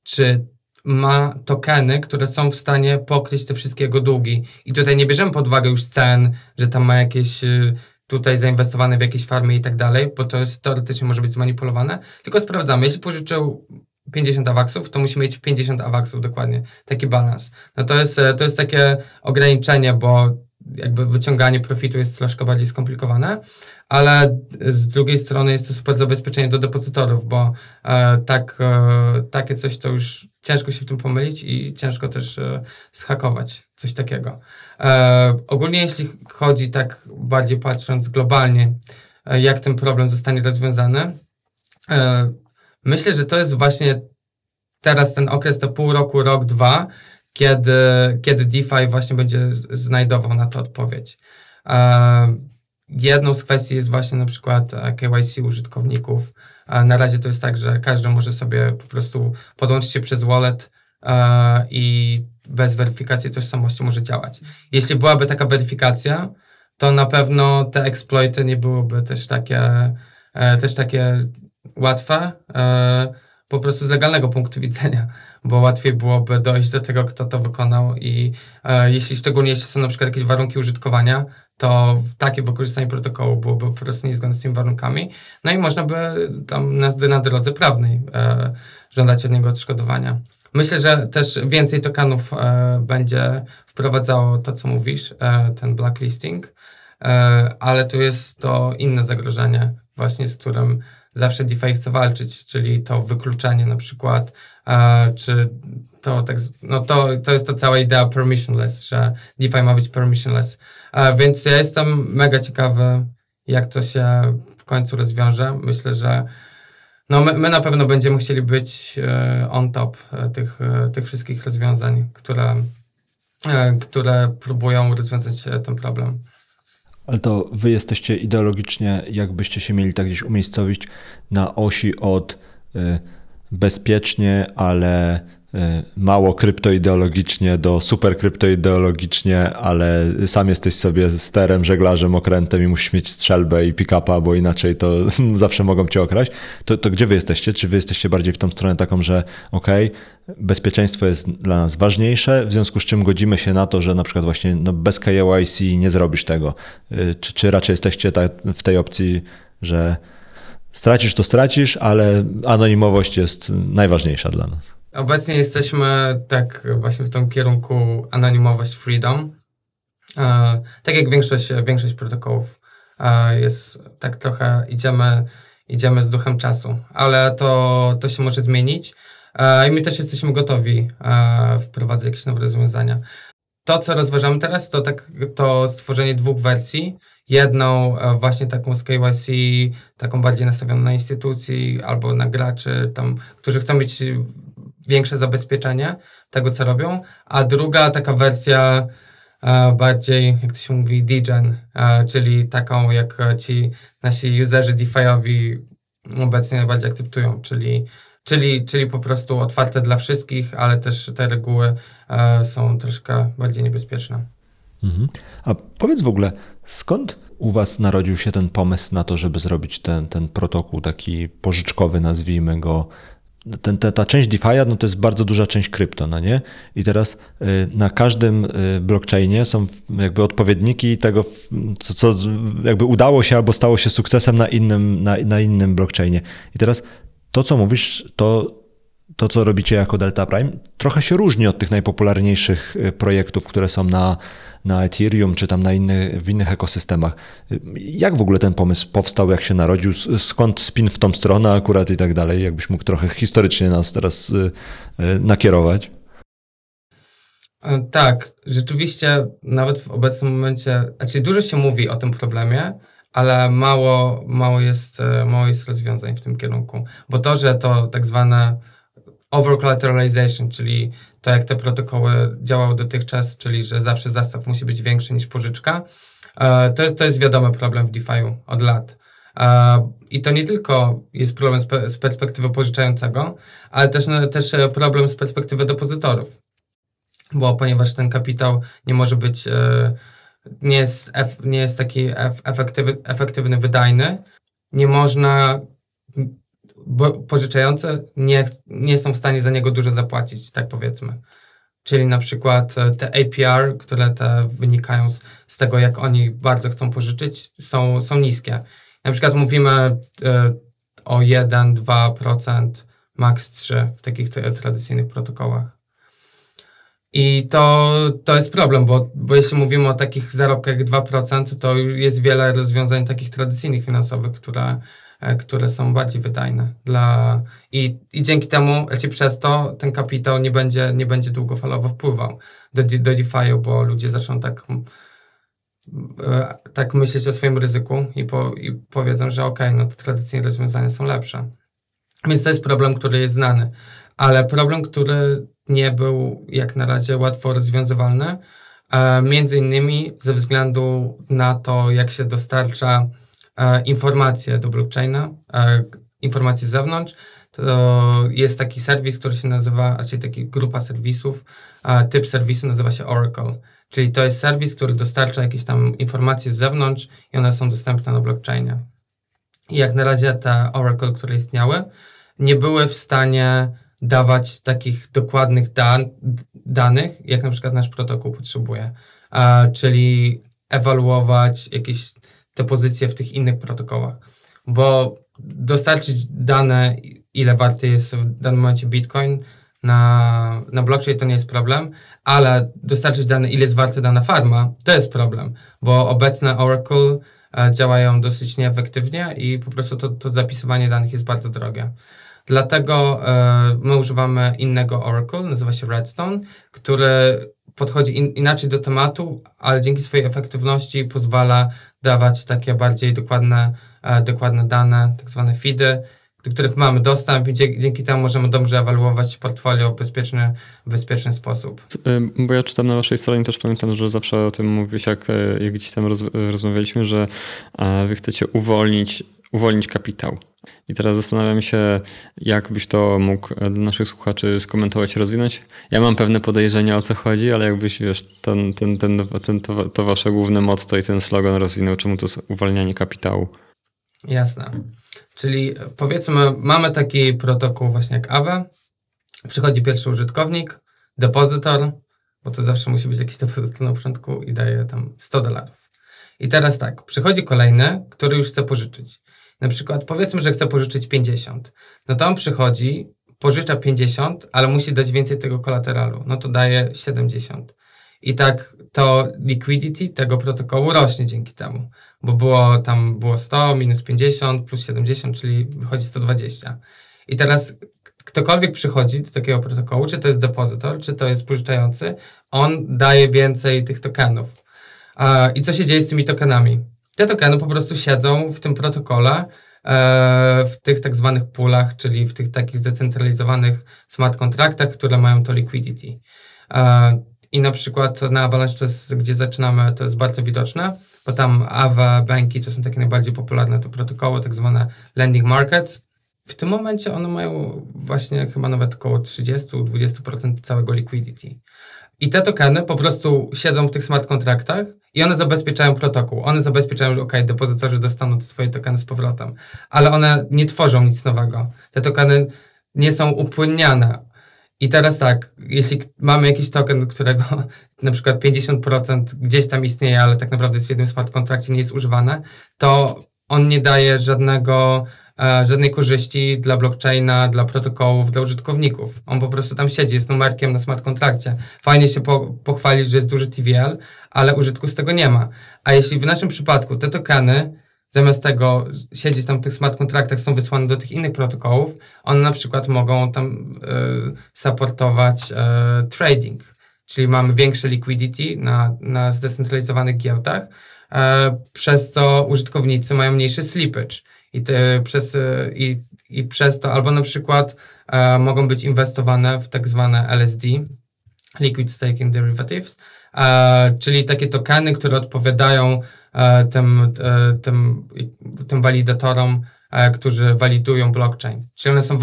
czy ma tokeny, które są w stanie pokryć te wszystkie jego długi. I tutaj nie bierzemy pod uwagę już cen, że tam ma jakieś y, tutaj zainwestowane w jakieś farmy i tak dalej, bo to jest teoretycznie może być zmanipulowane, tylko sprawdzamy, jeśli pożyczył 50 awaksów, to musi mieć 50 awaksów dokładnie, taki balans. No to jest, to jest takie ograniczenie, bo jakby wyciąganie profitu jest troszkę bardziej skomplikowane, ale z drugiej strony jest to super zabezpieczenie do depozytorów, bo e, tak, e, takie coś to już ciężko się w tym pomylić i ciężko też e, schakować coś takiego. E, ogólnie jeśli chodzi tak bardziej patrząc globalnie, e, jak ten problem zostanie rozwiązany, e, myślę, że to jest właśnie teraz ten okres, to pół roku, rok, dwa, kiedy, kiedy DeFi właśnie będzie znajdował na to odpowiedź. E, jedną z kwestii jest właśnie na przykład e, KYC użytkowników. E, na razie to jest tak, że każdy może sobie po prostu podłączyć się przez wallet i bez weryfikacji tożsamości może działać. Jeśli byłaby taka weryfikacja, to na pewno te exploity nie byłyby też takie, też takie łatwe po prostu z legalnego punktu widzenia, bo łatwiej byłoby dojść do tego, kto to wykonał i e, jeśli szczególnie jeśli są na przykład jakieś warunki użytkowania, to takie wykorzystanie protokołu byłoby po prostu niezgodne z tymi warunkami, no i można by tam na, na drodze prawnej e, żądać od niego odszkodowania. Myślę, że też więcej tokenów e, będzie wprowadzało to, co mówisz, e, ten blacklisting, e, ale tu jest to inne zagrożenie, właśnie z którym zawsze DeFi chce walczyć, czyli to wykluczenie na przykład, czy to tak, no to, to jest to cała idea permissionless, że DeFi ma być permissionless. Więc ja jestem mega ciekawy, jak to się w końcu rozwiąże. Myślę, że no my, my na pewno będziemy chcieli być e, on top e, tych, e, tych wszystkich rozwiązań, które, które próbują rozwiązać ten problem. Ale to wy jesteście ideologicznie, jakbyście się mieli tak gdzieś umiejscowić na osi od bezpiecznie, ale mało kryptoideologicznie do super kryptoideologicznie, ale sam jesteś sobie sterem, żeglarzem, okrętem i musisz mieć strzelbę i pick-upa, bo inaczej to zawsze mogą cię okraść, to, to gdzie wy jesteście? Czy wy jesteście bardziej w tą stronę taką, że okej, okay, bezpieczeństwo jest dla nas ważniejsze, w związku z czym godzimy się na to, że na przykład właśnie no, bez KYC nie zrobisz tego. Y, czy, czy raczej jesteście tak w tej opcji, że stracisz to stracisz, ale anonimowość jest najważniejsza dla nas? Obecnie jesteśmy tak właśnie w tym kierunku anonimowość freedom. E, tak jak większość, większość protokołów e, jest tak trochę idziemy, idziemy z duchem czasu, ale to, to się może zmienić e, i my też jesteśmy gotowi e, wprowadzać jakieś nowe rozwiązania. To, co rozważamy teraz, to, tak, to stworzenie dwóch wersji. Jedną e, właśnie taką z KYC, taką bardziej nastawioną na instytucji albo na graczy, tam, którzy chcą mieć większe zabezpieczenie tego, co robią, a druga taka wersja e, bardziej, jak to się mówi, degen, e, czyli taką, jak ci nasi userzy DeFi'owi obecnie najbardziej akceptują, czyli, czyli, czyli po prostu otwarte dla wszystkich, ale też te reguły e, są troszkę bardziej niebezpieczne. Mhm. A powiedz w ogóle, skąd u Was narodził się ten pomysł na to, żeby zrobić ten, ten protokół taki pożyczkowy, nazwijmy go, ten, ta, ta część DeFi'a no to jest bardzo duża część krypto, no nie? I teraz y, na każdym y, blockchainie są jakby odpowiedniki tego, co, co jakby udało się albo stało się sukcesem na innym, na, na innym blockchainie. I teraz to, co mówisz, to to, co robicie jako Delta Prime, trochę się różni od tych najpopularniejszych y, projektów, które są na, na Ethereum czy tam na inny, w innych ekosystemach. Jak w ogóle ten pomysł powstał, jak się narodził, skąd spin w tą stronę akurat i tak dalej? Jakbyś mógł trochę historycznie nas teraz y, y, nakierować? E, tak, rzeczywiście nawet w obecnym momencie, znaczy dużo się mówi o tym problemie, ale mało, mało, jest, e, mało jest rozwiązań w tym kierunku. Bo to, że to tak zwane over-collateralization, czyli to, jak te protokoły działały dotychczas, czyli że zawsze zastaw musi być większy niż pożyczka, e, to, to jest wiadomy problem w DeFi od lat. E, I to nie tylko jest problem z, perspektywy pożyczającego, ale też, no, też problem z perspektywy depozytorów. Bo ponieważ ten kapitał nie może być nie jest, nie jest taki efektywny, wydajny, nie można, bo pożyczające nie, nie są w stanie za niego dużo zapłacić, tak powiedzmy. Czyli na przykład e, te APR, które te wynikają z, z tego, jak oni bardzo chcą pożyczyć, są, są niskie. Na przykład mówimy y, o 1-2%, max 3% w takich tradycyjnych protokołach. I to, to jest problem, bo, bo jeśli mówimy o takich zarobkach jak 2%, to jest wiele rozwiązań takich tradycyjnych finansowych, które, e, które są bardziej wydajne. Dla, i, I dzięki temu, raczej przez to, ten kapitał nie będzie, nie będzie długofalowo wpływał do, do DeFi, bo ludzie zaczną tak, e, tak myśleć o swoim ryzyku i, po, i powiedzą, że ok, no to tradycyjne rozwiązania są lepsze. Więc to jest problem, który jest znany. Ale problem, który nie był jak na razie łatwo rozwiązywalny. E, między innymi ze względu na to, jak się dostarcza e, informacje do blockchaina, e, informacje z zewnątrz. To jest taki serwis, który się nazywa, raczej taki grupa serwisów, typ serwisu nazywa się Oracle. Czyli to jest serwis, który dostarcza jakieś tam informacje z zewnątrz i one są dostępne na blockchainie. I jak na razie te Oracle, które istniały, nie były w stanie dawać takich dokładnych dan danych, jak na przykład nasz protokół potrzebuje, czyli ewaluować jakieś te pozycje w tych innych protokołach, bo dostarczyć dane, ile warty jest w danym momencie Bitcoin na, na blockchain to nie jest problem, ale dostarczyć dane, ile jest warty dana farma, to jest problem, bo obecne Oracle e, działają dosyć nieefektywnie i po prostu to, to zapisywanie danych jest bardzo drogie. Dlatego e, my używamy innego Oracle, nazywa się Redstone, który podchodzi in, inaczej do tematu, ale dzięki swojej efektywności pozwala dawać takie bardziej dokładne, e, dokładne dane, tak zwane feedy, do których mamy dostęp i dzięki, temu możemy dobrze ewaluować portfolio w bezpieczny, bezpieczny sposób. E, bo ja czytam na waszej stronie też pamiętam, że zawsze o tym mówisz, jak, jak gdzieś tam roz, rozmawialiśmy, że wy chcecie uwolnić, uwolnić kapitał. I teraz zastanawiam się, jak byś to mógł dla naszych słuchaczy skomentować, rozwinąć. Ja mam pewne podejrzenia o co chodzi, ale jakbyś wiesz, ten, ten, ten, ten, to, to wasze główne motto i ten slogan rozwinął, czemu to jest uwalnianie kapitału? Jasne. Czyli powiedzmy, mamy taki protokół właśnie jak Aave. Przychodzi pierwszy użytkownik, depozytor, bo to zawsze musi być jakiś depozytor na początku i daje tam 100 dolarów. I teraz tak, przychodzi kolejny, który już chce pożyczyć. Na przykład powiedzmy, że chce pożyczyć 50. No to on przychodzi, pożycza 50, ale musi dać więcej tego kolateralu. No to daje 70. I tak to liquidity tego protokołu rośnie dzięki temu, bo było tam było 100 minus 50 plus 70, czyli wychodzi 120. I teraz ktokolwiek przychodzi do takiego protokołu, czy to jest depozytor, czy to jest pożyczający, on daje więcej tych tokenów. I co się dzieje z tymi tokenami? Te tokeny po prostu siedzą w tym protokole, e, w tych tak zwanych poolach, czyli w tych takich zdecentralizowanych smart kontraktach, które mają to liquidity. E, I na przykład na Avalanche, to jest, gdzie zaczynamy, to jest bardzo widoczne, bo tam AVA, banki to są takie najbardziej popularne to protokoły, tak zwane lending markets. W tym momencie one mają właśnie chyba nawet około 30-20% całego liquidity. I te tokeny po prostu siedzą w tych smart kontraktach i one zabezpieczają protokół. One zabezpieczają, że ok, depozytorzy dostaną te swoje tokeny z powrotem, ale one nie tworzą nic nowego. Te tokeny nie są upłynniane. I teraz tak, jeśli mamy jakiś token, którego na przykład 50% gdzieś tam istnieje, ale tak naprawdę jest w jednym smart kontrakcie, nie jest używane, to on nie daje żadnego żadnej korzyści dla blockchaina, dla protokołów, dla użytkowników. On po prostu tam siedzi, jest numerkiem na smart kontrakcie. Fajnie się po, pochwalić, że jest duży TVL, ale użytku z tego nie ma. A jeśli w naszym przypadku te tokeny zamiast tego siedzieć tam w tych smart kontraktach są wysłane do tych innych protokołów, one na przykład mogą tam y, supportować y, trading, czyli mamy większe liquidity na, na zdecentralizowanych giełdach, przez co użytkownicy mają mniejszy slippage. I, te, przez, i, i przez to, albo na przykład mogą być inwestowane w tak zwane LSD, Liquid Staking Derivatives, czyli takie tokeny, które odpowiadają tym, tym, tym walidatorom, E, którzy walidują blockchain. Czyli one są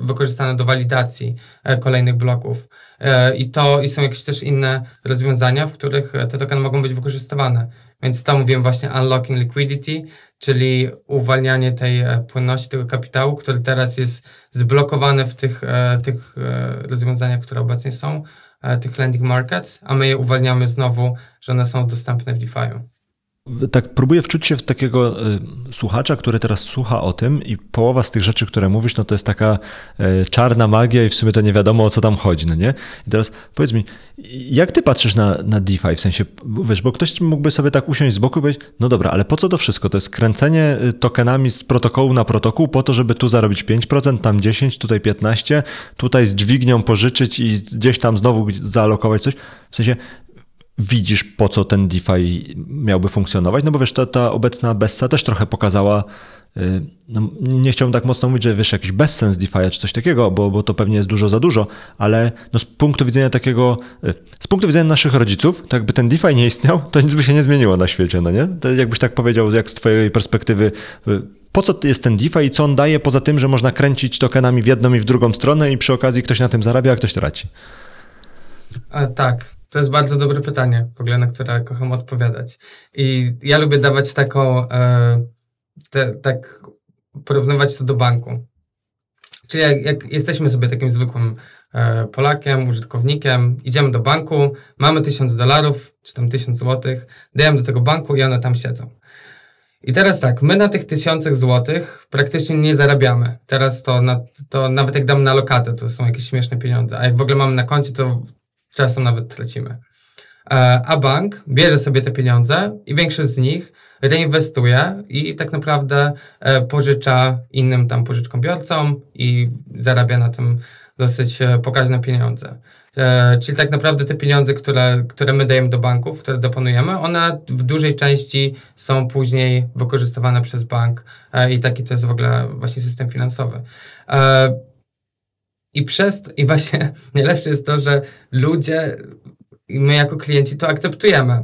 wykorzystane do walidacji e, kolejnych bloków. E, I to i są jakieś też inne rozwiązania, w których te tokeny mogą być wykorzystywane. Więc to mówiłem właśnie unlocking liquidity, czyli uwalnianie tej płynności, tego kapitału, który teraz jest zblokowany w tych, tych rozwiązaniach, które obecnie są, tych lending markets, a my je uwalniamy znowu, że one są dostępne w DeFi. Tak próbuję wczuć się w takiego y, słuchacza, który teraz słucha o tym i połowa z tych rzeczy, które mówisz, no to jest taka y, czarna magia i w sumie to nie wiadomo o co tam chodzi, no nie? I teraz powiedz mi, jak ty patrzysz na, na DeFi, w sensie, wiesz, bo ktoś mógłby sobie tak usiąść z boku i powiedzieć, no dobra, ale po co to wszystko? To jest kręcenie tokenami z protokołu na protokół po to, żeby tu zarobić 5%, tam 10, tutaj 15, tutaj z dźwignią pożyczyć i gdzieś tam znowu zaalokować coś. W sensie, widzisz, po co ten DeFi miałby funkcjonować? No bo wiesz, ta, ta obecna Bessa też trochę pokazała, y, no, nie chciałbym tak mocno mówić, że wiesz, jakiś bezsens DeFi czy coś takiego, bo, bo to pewnie jest dużo za dużo, ale no z punktu widzenia takiego, y, z punktu widzenia naszych rodziców, to jakby ten DeFi nie istniał, to nic by się nie zmieniło na świecie, no nie? To jakbyś tak powiedział, jak z twojej perspektywy, y, po co jest ten DeFi i co on daje, poza tym, że można kręcić tokenami w jedną i w drugą stronę i przy okazji ktoś na tym zarabia, a ktoś traci? A, tak, to jest bardzo dobre pytanie, w ogóle na które kocham odpowiadać. I ja lubię dawać taką, e, te, tak porównywać to do banku. Czyli jak, jak jesteśmy sobie takim zwykłym e, Polakiem, użytkownikiem, idziemy do banku, mamy tysiąc dolarów, czy tam tysiąc złotych, dajemy do tego banku i one tam siedzą. I teraz tak, my na tych tysiącach złotych praktycznie nie zarabiamy. Teraz to, na, to nawet jak dam na lokatę, to są jakieś śmieszne pieniądze. A jak w ogóle mamy na koncie, to czasem nawet tracimy. E, a bank bierze sobie te pieniądze i większość z nich reinwestuje i tak naprawdę e, pożycza innym tam pożyczkobiorcom i zarabia na tym dosyć e, pokaźne pieniądze. Czyli tak naprawdę te pieniądze, które, które my dajemy do banków, które deponujemy, one w dużej części są później wykorzystywane przez bank i taki to jest w ogóle właśnie system finansowy. I przez i właśnie najlepsze jest to, że ludzie, my jako klienci to akceptujemy.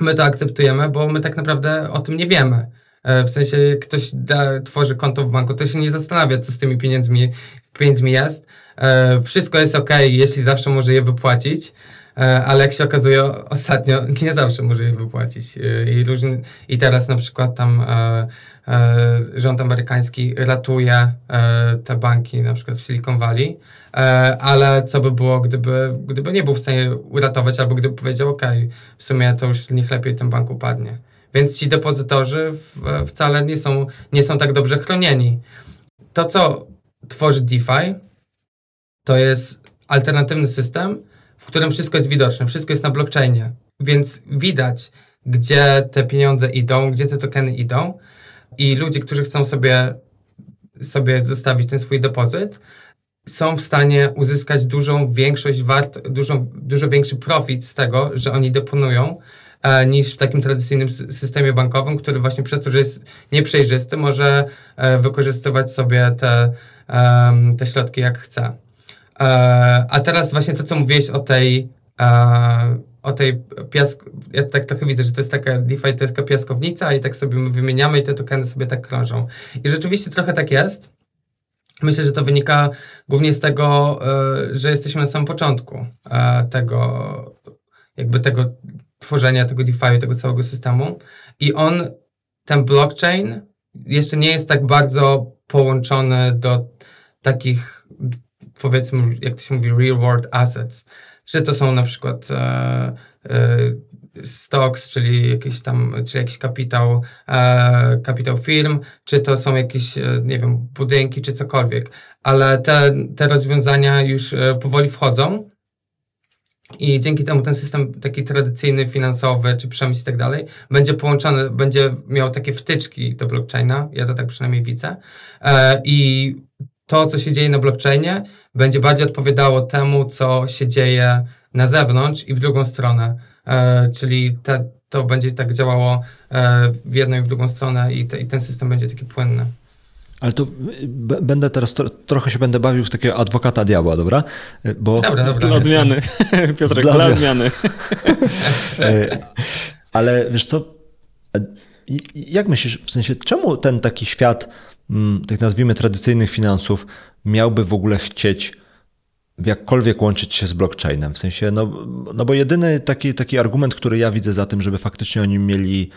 My to akceptujemy, bo my tak naprawdę o tym nie wiemy. E, w sensie, ktoś da, tworzy konto w banku, to się nie zastanawia, co z tymi pieniędzmi, pieniędzmi jest. E, wszystko jest ok, jeśli zawsze może je wypłacić. E, ale jak się okazuje ostatnio, nie zawsze może je wypłacić. I, różni, i teraz na przykład tam rząd amerykański ratuje e, te banki, na przykład w Silicon Valley, e, ale co by było, gdyby, gdyby nie był w stanie uratować, albo gdyby powiedział, ok, w sumie to już niech lepiej ten bank upadnie. Więc ci depozytorzy wcale nie są, nie są tak dobrze chronieni. To, co tworzy DeFi, to jest alternatywny system, w którym wszystko jest widoczne, wszystko jest na blockchainie, więc widać, gdzie te pieniądze idą, gdzie te tokeny idą i ludzie, którzy chcą sobie, sobie zostawić ten swój depozyt, są w stanie uzyskać dużą większość wart, dużą, dużo większy profit z tego, że oni deponują, e, niż w takim tradycyjnym systemie bankowym, który właśnie przez to, że jest nieprzejrzysty, może e, wykorzystywać sobie te, e, te środki jak chce. E, a teraz właśnie to, co mówiłeś o tej e, o tej piask... Ja tak trochę widzę, że to jest taka DeFi, to jest taka piaskownica i tak sobie my wymieniamy i te tokeny sobie tak krążą. I rzeczywiście trochę tak jest. Myślę, że to wynika głównie z tego, e, że jesteśmy na samym początku tego, jakby tego tworzenia tego DeFi, tego całego systemu. I on, ten blockchain jeszcze nie jest tak bardzo połączony do takich powiedzmy, jak to się mówi, real world assets. Czy to są na przykład e, e, stocks, czyli jakiś tam, czy jakiś kapitał, e, kapitał firm, czy to są jakieś, e, nie wiem, budynki, czy cokolwiek. Ale te, te rozwiązania już e, powoli wchodzą. I dzięki temu ten system taki tradycyjny, finansowy, czy przemysł i tak dalej, będzie połączony, będzie miał takie wtyczki do blockchaina, ja to tak przynajmniej widzę. E, I to, co się dzieje na blockchainie, będzie bardziej odpowiadało temu, co się dzieje na zewnątrz i w drugą stronę. E, czyli te, to będzie tak działało e, w jedną i w drugą stronę i, te, i ten system będzie taki płynny. Ale to będę teraz tro, trochę się będę bawił w takiego adwokata diabła, dobra? Bo dobra, dobra. Dla odmiany. Piotrek, dla, dla odmiany. Ale wiesz co, jak myślisz, w sensie, czemu ten taki świat mm, tych nazwijmy tradycyjnych finansów miałby w ogóle chcieć jakkolwiek łączyć się z blockchainem? W sensie, no, no bo jedyny taki, taki argument, który ja widzę za tym, żeby faktycznie oni mieli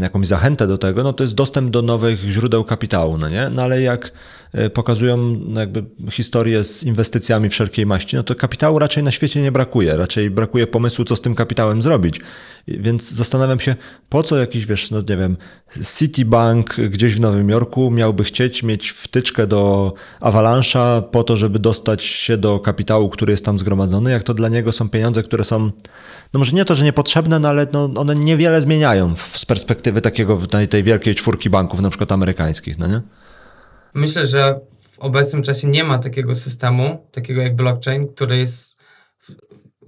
jakąś zachętę do tego, no to jest dostęp do nowych źródeł kapitału, no nie? No ale jak e, pokazują no jakby historię z inwestycjami wszelkiej maści, no to kapitału raczej na świecie nie brakuje, raczej brakuje pomysłu, co z tym kapitałem zrobić. Więc zastanawiam się, po co jakiś, wiesz, no nie wiem, Citibank gdzieś w Nowym Jorku miałby chcieć mieć wtyczkę do Avalanche'a po to, żeby dostać się do kapitału, który jest tam zgromadzony, jak to dla niego są pieniądze, które są, no może nie to, że niepotrzebne, no ale no, one niewiele zmieniają z perspektywy takiego, tej wielkiej czwórki banków, na przykład amerykańskich, no nie? Myślę, że w obecnym czasie nie ma takiego systemu, takiego jak blockchain, który jest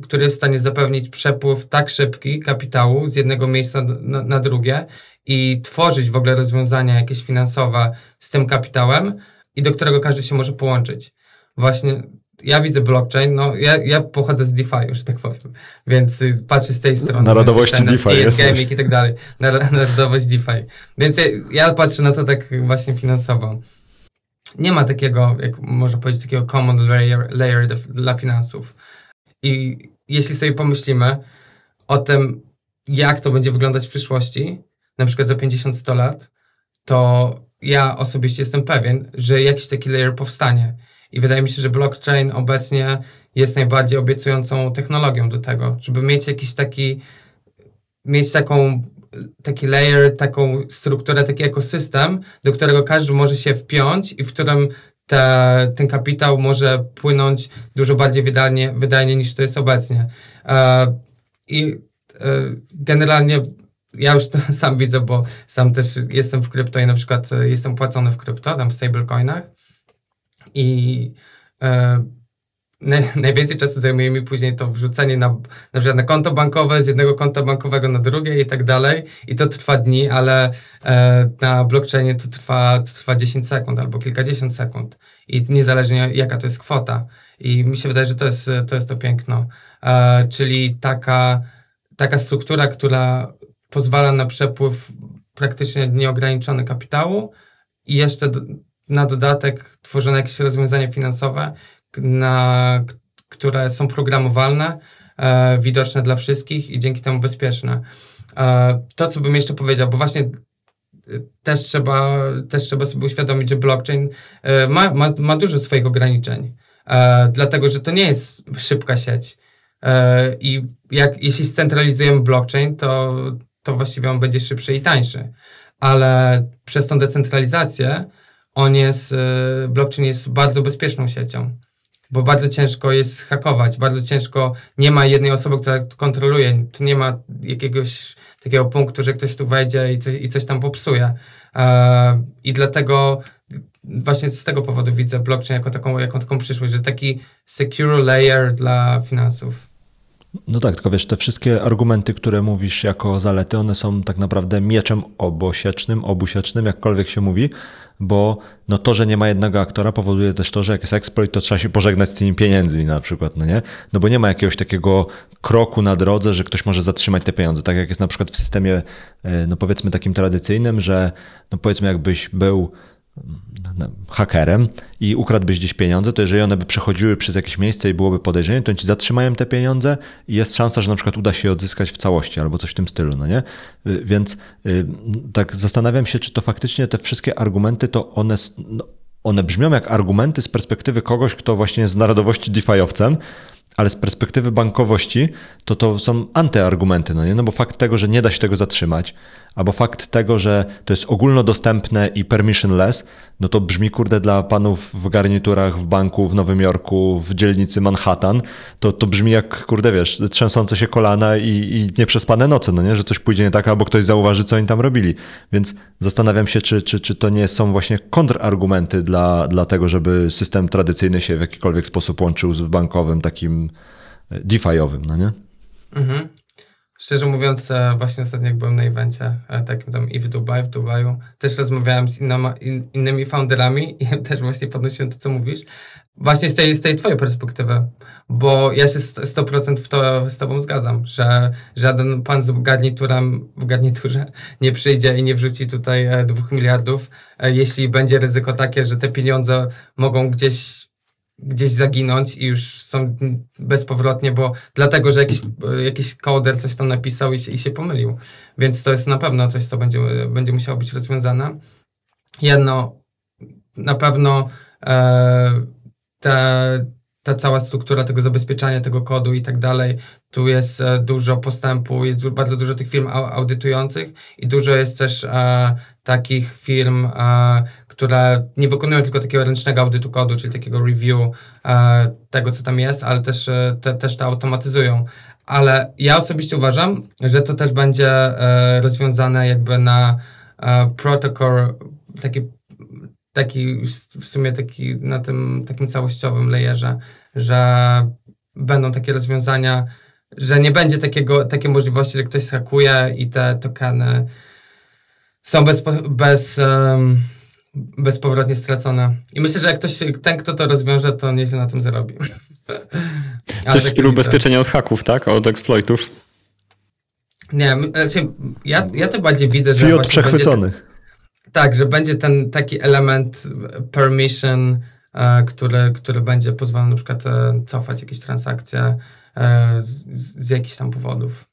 który jest w stanie zapewnić przepływ tak szybki kapitału z jednego miejsca na, na drugie i tworzyć w ogóle rozwiązania jakieś finansowe z tym kapitałem i do którego każdy się może połączyć. Właśnie ja widzę blockchain, no ja, ja pochodzę z DeFi, już tak powiem, więc y, patrzę z tej strony. Narodowości DeFi jest. Gaming i tak dalej. Narodowość DeFi. Więc ja, ja, patrzę na to tak właśnie finansowo. Nie ma takiego, jak można powiedzieć, takiego common layer, layer dla finansów. I jeśli sobie pomyślimy o tym, jak to będzie wyglądać w przyszłości, na przykład za 50-100 lat, to ja osobiście jestem pewien, że jakiś taki layer powstanie. I wydaje mi się, że blockchain obecnie jest najbardziej obiecującą technologią do tego, żeby mieć jakiś taki, mieć taką, taki layer, taką strukturę, taki ekosystem, do którego każdy może się wpiąć i w którym te, ten kapitał może płynąć dużo bardziej wydajnie, wydajnie niż to jest obecnie. E, I e, generalnie ja już to sam widzę, bo sam też jestem w krypto i na przykład e, jestem płacony w krypto, tam w stablecoinach i najwięcej czasu zajmuje mi później to wrzucenie na, na przykład na konto bankowe, z jednego konta bankowego na drugie i tak dalej. I to trwa dni, ale e, na blockchainie to trwa, to trwa 10 sekund albo kilkadziesiąt sekund. I niezależnie jaka to jest kwota. I mi się wydaje, że to jest to, jest to piękno. E, czyli taka, taka struktura, która pozwala na przepływ praktycznie nieograniczony kapitału i jeszcze do, na dodatek tworzone jakieś rozwiązania finansowe, na, które są programowalne, e, widoczne dla wszystkich i dzięki temu bezpieczne. E, to, co bym jeszcze powiedział, bo właśnie e, też trzeba, też trzeba sobie uświadomić, że blockchain e, ma, ma, ma dużo swoich ograniczeń, e, dlatego że to nie jest szybka sieć. E, I jak, jeśli scentralizujemy blockchain, to, to właściwie on będzie szybszy i tańszy. Ale przez tą decentralizację on jest, blockchain jest bardzo bezpieczną siecią bo bardzo ciężko jest hakować, bardzo ciężko, nie ma jednej osoby, która kontroluje, tu nie ma jakiegoś takiego punktu, że ktoś tu wejdzie i coś, i coś tam popsuje. E, I dlatego właśnie z tego powodu widzę blockchain jako taką, jako taką przyszłość, że taki secure layer dla finansów. No tak, tylko wiesz, te wszystkie argumenty, które mówisz jako zalety, one są tak naprawdę mieczem obosiecznym, obusiecznym, jakkolwiek się mówi, bo no to, że nie ma jednego aktora powoduje też to, że jak jest exploit, to trzeba się pożegnać z tymi pieniędzmi na przykład, no nie? No bo nie ma jakiegoś takiego kroku na drodze, że ktoś może zatrzymać te pieniądze, tak jak jest na przykład w systemie, e, no powiedzmy takim tradycyjnym, że no powiedzmy jakbyś był hakerem i ukradłbyś gdzieś pieniądze, to jeżeli one by przechodziły przez jakieś miejsce i byłoby podejrzenie, to ci zatrzymają te pieniądze i jest szansa, że na przykład uda się je odzyskać w całości albo coś w tym stylu, no nie? Y, więc y, tak zastanawiam się, czy to faktycznie te wszystkie argumenty, to one, no, one brzmią jak argumenty z perspektywy kogoś, kto właśnie jest z narodowości DeFiowcem, ale z perspektywy bankowości to to są antyargumenty, no nie? No bo fakt tego, że nie da się tego zatrzymać, albo fakt tego, że to jest ogólnodostępne i permissionless, no to brzmi kurde dla panów w garniturach w banku w Nowym Jorku, w dzielnicy Manhattan, to, to brzmi jak kurde wiesz, trzęsące się kolana i, i nieprzespane noce, no nie? Że coś pójdzie nie tak, albo ktoś zauważy, co oni tam robili. Więc zastanawiam się, czy, czy, czy to nie są właśnie kontrargumenty dla, dla tego, żeby system tradycyjny się w jakikolwiek sposób łączył z bankowym takim DeFi'owym, no nie? Mhm. Szczerze mówiąc, e, właśnie ostatnio jak byłem na evencie, e, takim tam i w Dubaju, w Dubaju, też rozmawiałem z innoma, in, innymi founderami i też właśnie podnosiłem to, co mówisz. Właśnie z tej, z tej twojej perspektywy, bo ja się 100% w to z tobą zgadzam, że żaden pan z garniturem w garniturze nie przyjdzie i nie wrzuci tutaj e, dwóch miliardów, jeśli będzie ryzyko takie, że te pieniądze mogą gdzieś gdzieś zaginąć i już są bezpowrotnie, bo dlatego, że jakiś, jakiś koder coś tam napisał i się, i się pomylił. Więc to jest na pewno coś, co będzie, będzie musiało być rozwiązane. Jedno, na pewno e, te, ta cała struktura tego zabezpieczania tego kodu i tak dalej, tu jest e, dużo postępu, jest bardzo dużo tych firm audytujących i dużo jest też e, takich firm, e, które nie wykonują tylko takiego ręcznego audytu kodu, czyli takiego review e, tego, co tam jest, ale też, e, te, też to automatyzują. Ale ja osobiście uważam, że to też będzie e, rozwiązane jakby na protocol, taki, taki w sumie taki na tym takim całościowym layerze, że będą takie rozwiązania, że nie będzie takiego, takiej możliwości, że ktoś skakuje i te tokeny są bez, bez um, bezpowrotnie stracone. I myślę, że jak ktoś, ten, kto to rozwiąże, to nieźle na tym zarobi. Coś w stylu ubezpieczenia od haków, tak? Od exploitów? Nie, znaczy, ja, ja to bardziej widzę, że. Czyli od przechwyconych. Ten, tak, że będzie ten taki element permission, e, który, który będzie pozwalał na przykład e, cofać jakieś transakcje e, z, z jakichś tam powodów.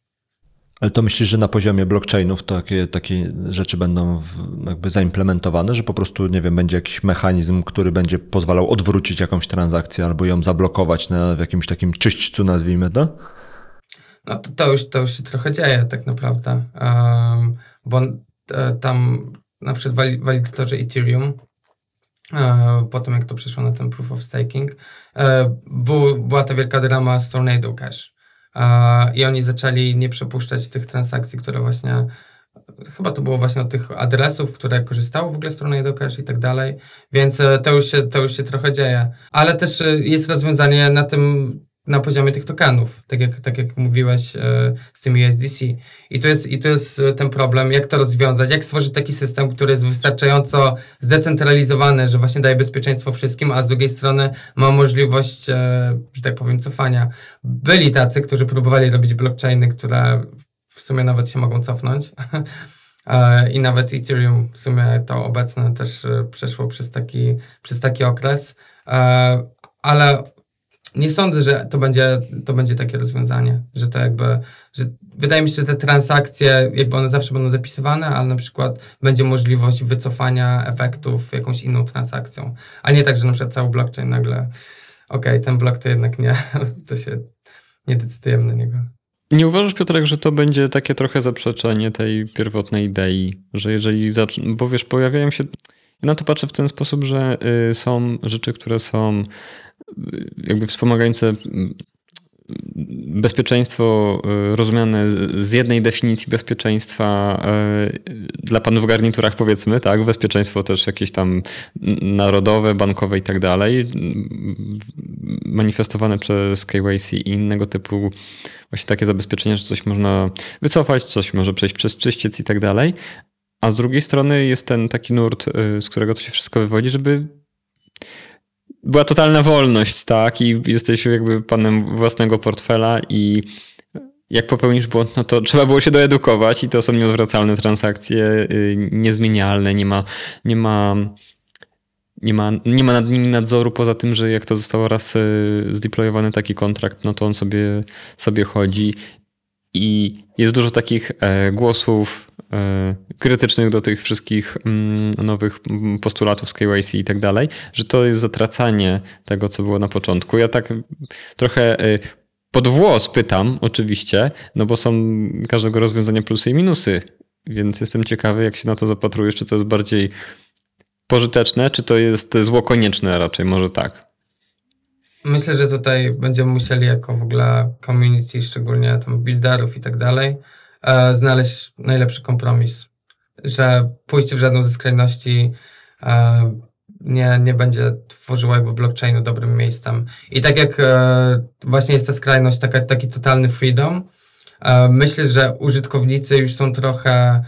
Ale to myślisz, że na poziomie blockchainów takie, takie rzeczy będą jakby zaimplementowane, że po prostu, nie wiem, będzie jakiś mechanizm, który będzie pozwalał odwrócić jakąś transakcję albo ją zablokować na, w jakimś takim czyśćcu, nazwijmy to? No to, to, już, to już się trochę dzieje tak naprawdę, um, bo e, tam na przykład walidatorze Ethereum, e, po tym jak to przeszło na ten proof of staking, e, był, była ta wielka drama z Tornado Cash i oni zaczęli nie przepuszczać tych transakcji, które właśnie chyba to było właśnie od tych adresów, które korzystało w ogóle z strony Edocash i tak dalej, więc e, to już, się, to już się trochę dzieje. Ale też e, jest rozwiązanie na tym na poziomie tych tokenów, tak jak, tak jak mówiłeś e, z tym USDC. I to, jest, I to jest e, ten problem, jak to rozwiązać, jak stworzyć taki system, który jest wystarczająco zdecentralizowany, że właśnie daje bezpieczeństwo wszystkim, a z drugiej strony ma możliwość, e, że tak powiem, cofania. Byli tacy, którzy próbowali robić blockchainy, które w sumie nawet się mogą cofnąć. I nawet Ethereum w sumie to obecne też przeszło przez taki, przez taki okres. Ale nie sądzę, że to będzie, to będzie takie rozwiązanie, że to jakby, że wydaje mi się, że te transakcje, jakby one zawsze będą zapisywane, ale na przykład będzie możliwość wycofania efektów jakąś inną transakcją, a nie tak, że na przykład cały blockchain nagle, okej, okay, ten blok to jednak nie, to się nie decydujemy na niego. Nie uważasz, Piotrek, że to będzie takie trochę zaprzeczenie tej pierwotnej idei, że jeżeli, bo wiesz, pojawiają się, ja na to patrzę w ten sposób, że y, są rzeczy, które są jakby wspomagające bezpieczeństwo e, rozumiane z jednej definicji bezpieczeństwa e, dla panów w garniturach powiedzmy, tak, bezpieczeństwo też jakieś tam narodowe, bankowe i tak dalej, manifestowane przez KYC i innego typu właśnie takie zabezpieczenia, że coś można wycofać, coś może przejść przez czyściec i tak dalej, a z drugiej strony jest ten taki nurt, e, z którego to się wszystko wywodzi, żeby była totalna wolność, tak? I jesteś jakby panem własnego portfela i jak popełnisz błąd, no to trzeba było się doedukować i to są nieodwracalne transakcje, y, niezmienialne, nie ma, nie ma, nie ma, nie ma nad nimi nadzoru poza tym, że jak to zostało raz y, zdeployowany taki kontrakt, no to on sobie, sobie chodzi i jest dużo takich e, głosów e, krytycznych do tych wszystkich mm, nowych postulatów z KYC i tak dalej, że to jest zatracanie tego, co było na początku. Ja tak trochę e, pod włos pytam, oczywiście, no bo są każdego rozwiązania plusy i minusy, więc jestem ciekawy, jak się na to zapatrujesz, czy to jest bardziej pożyteczne, czy to jest zło konieczne raczej, może tak. Myślę, że tutaj będziemy musieli jako w ogóle community, szczególnie tam builderów i tak dalej, e, znaleźć najlepszy kompromis. Że pójście w żadną ze skrajności e, nie, nie będzie tworzyło jakby blockchainu dobrym miejscem. I tak jak e, właśnie jest ta skrajność, taka, taki totalny freedom, E, myślę, że użytkownicy już są trochę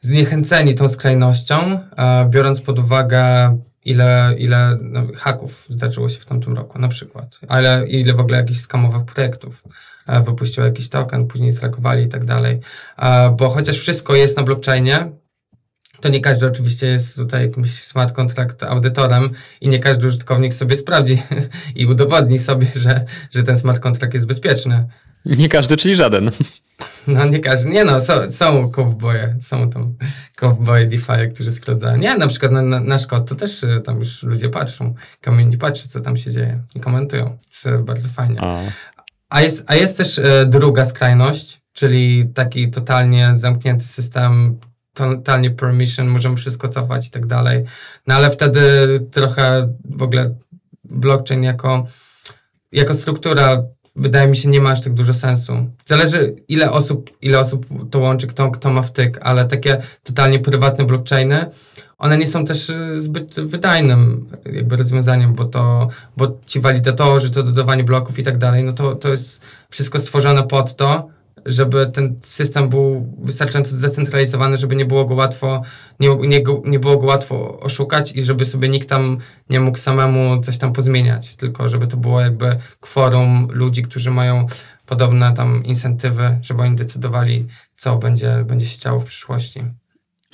zniechęceni tą skrajnością, e, biorąc pod uwagę ile, ile no, haków zdarzyło się w tamtym roku na przykład, ale ile w ogóle jakichś skamowych projektów e, wypuściło jakiś token, później zreagowali i tak dalej. Bo chociaż wszystko jest na blockchainie, to nie każdy oczywiście jest tutaj jakimś smart contract audytorem i nie każdy użytkownik sobie sprawdzi i udowodni sobie, że, że ten smart contract jest bezpieczny. Nie każdy, czyli żaden. No nie każdy, nie no, są, są cowboye, są tam cowboye DeFi, którzy sprawdzają. Nie, na przykład na, na, nasz kod, to też y, tam już ludzie patrzą, community patrzy, co tam się dzieje i komentują. Jest y, bardzo fajnie. A, a jest, a jest też e, druga skrajność, czyli taki totalnie zamknięty system, totalnie permission, możemy wszystko cofać i tak dalej. No ale wtedy trochę w ogóle blockchain jako, jako struktura wydaje mi się nie ma aż tak dużo sensu. Zależy ile osób, ile osób to łączy, kto, kto ma wtyk, ale takie totalnie prywatne blockchainy, one nie są też y, zbyt wydajnym jakby rozwiązaniem, bo to, bo ci walidatorzy, to dodawanie bloków i tak dalej, no to, to jest wszystko stworzone pod to, żeby ten system był wystarczająco zdecentralizowany, żeby nie było go łatwo, nie, nie, nie było go łatwo oszukać i żeby sobie nikt tam nie mógł samemu coś tam pozmieniać, tylko żeby to było jakby kworum ludzi, którzy mają podobne tam incentywy, żeby oni decydowali, co będzie, będzie się działo w przyszłości.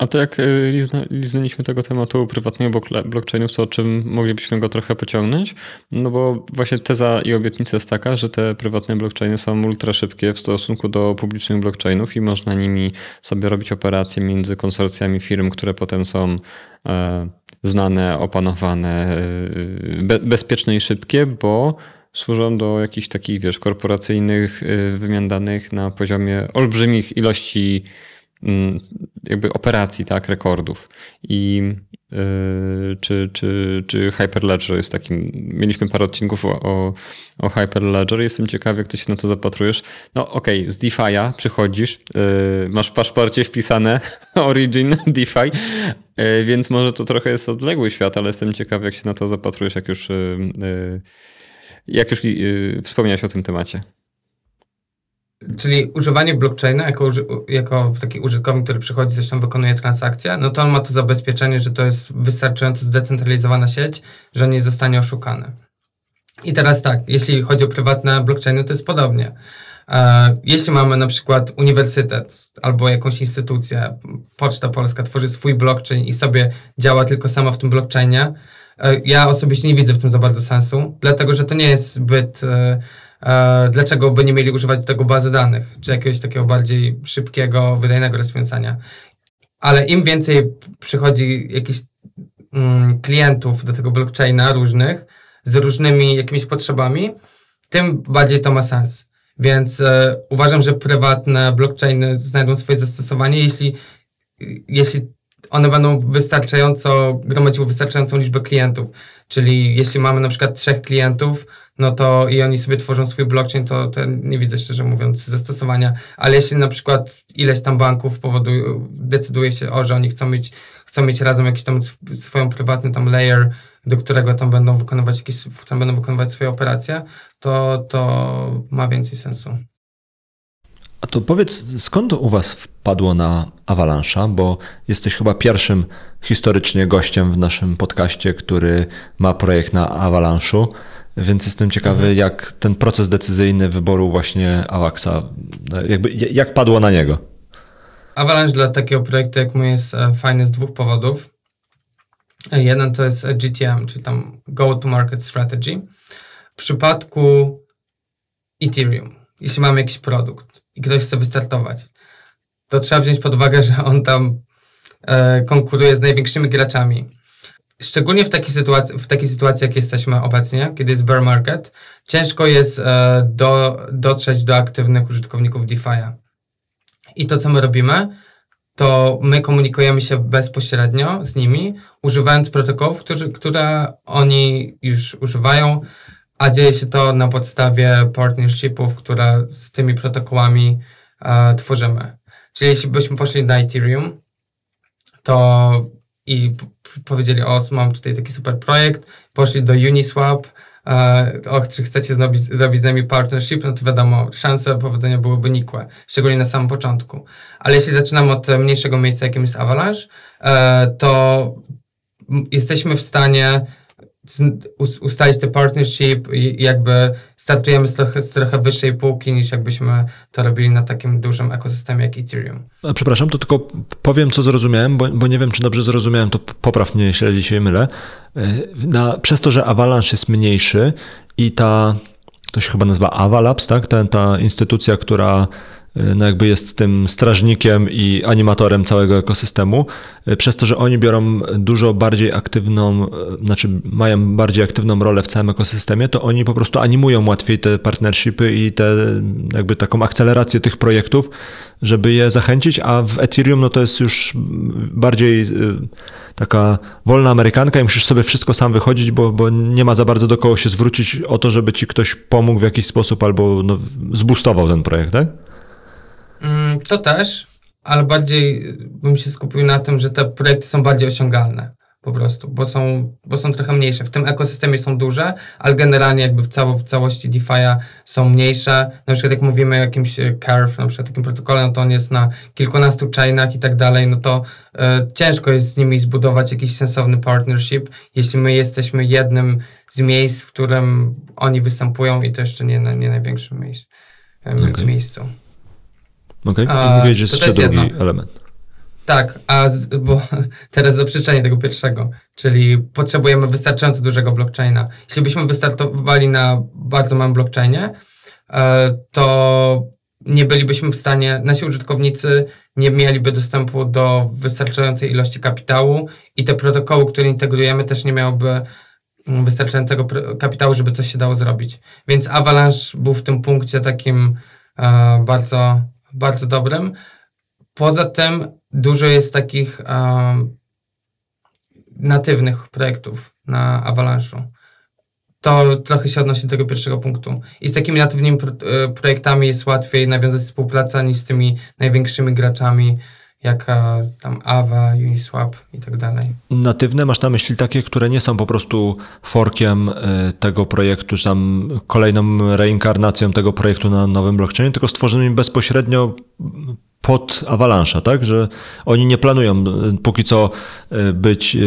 A to jak y, liznęliśmy tego tematu prywatnego blockchainów, to o czym moglibyśmy go trochę pociągnąć? No bo właśnie teza i obietnica jest taka, że te prywatne blockchainy są ultra szybkie w stosunku do publicznych blockchainów i można nimi sobie robić operacje między konsorcjami firm, które potem są e, znane, opanowane, e, be, bezpieczne i szybkie, bo służą do jakichś takich, wiesz, korporacyjnych e, wymian danych na poziomie olbrzymich ilości jakby operacji, tak, rekordów. I yy, czy, czy, czy Hyperledger jest takim, mieliśmy parę odcinków o, o, o Hyperledger, jestem ciekawy, jak ty się na to zapatrujesz. No okej, okay, z DeFi'a przychodzisz, yy, masz w paszporcie wpisane Origin DeFi, yy, więc może to trochę jest odległy świat, ale jestem ciekawy, jak się na to zapatrujesz, jak już, yy, yy, jak już yy, wspomniałeś o tym temacie. Czyli używanie blockchaina jako, jako taki użytkownik, który przychodzi, zresztą wykonuje transakcję, no to on ma to zabezpieczenie, że to jest wystarczająco zdecentralizowana sieć, że nie zostanie oszukany. I teraz tak, jeśli chodzi o prywatne blockchainy, to jest podobnie. E, jeśli mamy na przykład uniwersytet albo jakąś instytucję, Poczta Polska tworzy swój blockchain i sobie działa tylko sama w tym blockchainie, e, ja osobiście nie widzę w tym za bardzo sensu, dlatego że to nie jest zbyt e, dlaczego by nie mieli używać tego bazy danych, czy jakiegoś takiego bardziej szybkiego, wydajnego rozwiązania. Ale im więcej przychodzi jakichś mm, klientów do tego blockchaina różnych, z różnymi jakimiś potrzebami, tym bardziej to ma sens. Więc e, uważam, że prywatne blockchainy znajdą swoje zastosowanie, jeśli, jeśli one będą wystarczająco, gromadziły wystarczającą liczbę klientów. Czyli jeśli mamy na przykład trzech klientów, no to i oni sobie tworzą swój blockchain, to, to nie widzę szczerze mówiąc zastosowania. Ale jeśli na przykład ileś tam banków powoduje, decyduje się, o, że oni chcą mieć, chcą mieć razem jakiś tam swoją prywatny tam layer, do którego tam będą wykonywać jakieś, tam będą wykonywać swoje operacje, to, to ma więcej sensu. A to powiedz, skąd u Was wpadło na Avalanche'a, bo jesteś chyba pierwszym historycznie gościem w naszym podcaście, który ma projekt na Avalanche'u, więc jestem ciekawy, mhm. jak ten proces decyzyjny wyboru właśnie Avaxa, jakby, jak padło na niego? Avalanche dla takiego projektu jak mój jest e, fajny z dwóch powodów. Jeden to jest GTM, czyli tam Go to Market Strategy. W przypadku Ethereum, jeśli mamy jakiś produkt, i ktoś chce wystartować, to trzeba wziąć pod uwagę, że on tam e, konkuruje z największymi graczami. Szczególnie w takiej, sytuacji, w takiej sytuacji, jak jesteśmy obecnie, kiedy jest bear market, ciężko jest e, do, dotrzeć do aktywnych użytkowników DeFi'a. I to, co my robimy, to my komunikujemy się bezpośrednio z nimi, używając protokołów, którzy, które oni już używają, a dzieje się to na podstawie partnershipów, które z tymi protokołami e, tworzymy. Czyli jeśli byśmy poszli na Ethereum, to i powiedzieli, o, mam tutaj taki super projekt, poszli do Uniswap, e, o, czy chcecie zrobić, zrobić z nami partnership, no to wiadomo, szanse powodzenia byłyby nikłe, szczególnie na samym początku. Ale jeśli zaczynamy od mniejszego miejsca, jakim jest Avalanche, e, to jesteśmy w stanie ustalić te partnership i jakby startujemy z trochę, z trochę wyższej półki niż jakbyśmy to robili na takim dużym ekosystemie jak Ethereum. Przepraszam, to tylko powiem, co zrozumiałem, bo, bo nie wiem, czy dobrze zrozumiałem, to popraw mnie, jeśli dzisiaj mylę. E, na, przez to, że Avalanche jest mniejszy i ta, to się chyba nazywa Avalabs, tak? Ta, ta instytucja, która no jakby jest tym strażnikiem i animatorem całego ekosystemu, y, przez to, że oni biorą dużo bardziej aktywną, y, znaczy mają bardziej aktywną rolę w całym ekosystemie, to oni po prostu animują łatwiej te partnershipy i te jakby taką akcelerację tych projektów, żeby je zachęcić, a w Ethereum no to jest już bardziej taka wolna amerykanka i musisz sobie wszystko sam wychodzić, bo, bo nie ma za bardzo do kogo się zwrócić o to, żeby ci ktoś pomógł w jakiś sposób albo no, zbustował ten projekt, tak? Mm, to też, ale bardziej bym się skupił na tym, że te projekty są bardziej osiągalne po prostu, bo są, bo są trochę mniejsze. W tym ekosystemie są duże, ale generalnie jakby w, cało, w całości DeFi'a są mniejsze. Na przykład jak mówimy o jakimś Curve, na przykład takim protokole, no to on jest na kilkunastu chainach i tak dalej, no to y, ciężko jest z nimi zbudować jakiś sensowny partnership, jeśli my jesteśmy jednym z miejsc, w którym oni występują i to jeszcze nie na nie największym. Okay. miejscu. Okej, okay. że jest jeszcze drugi jedno. element. Tak, a z, bo teraz zaprzeczenie tego pierwszego, czyli potrzebujemy wystarczająco dużego blockchaina. Jeśli byśmy wystartowali na bardzo małym blockchainie, e, to nie bylibyśmy w stanie, nasi użytkownicy nie mieliby dostępu do wystarczającej ilości kapitału i te protokoły, które integrujemy, też nie miałyby mm, wystarczającego kapitału, żeby coś się dało zrobić. Więc Avalanche był w tym punkcie takim e, bardzo bardzo dobrym. Poza tym dużo jest takich um, natywnych projektów na Avalanche'u. To trochę się odnosi do tego pierwszego punktu. I z takimi natywnymi pro, e, projektami jest łatwiej nawiązać współpracę niż z tymi największymi graczami, jak tam Ava, Uniswap i tak dalej. Natywne masz na myśli takie, które nie są po prostu forkiem e, tego projektu, czy tam kolejną reinkarnacją tego projektu na nowym blockchainie, tylko stworzonymi bezpośrednio pod Avalanche'a, tak? Że oni nie planują póki co e, być e,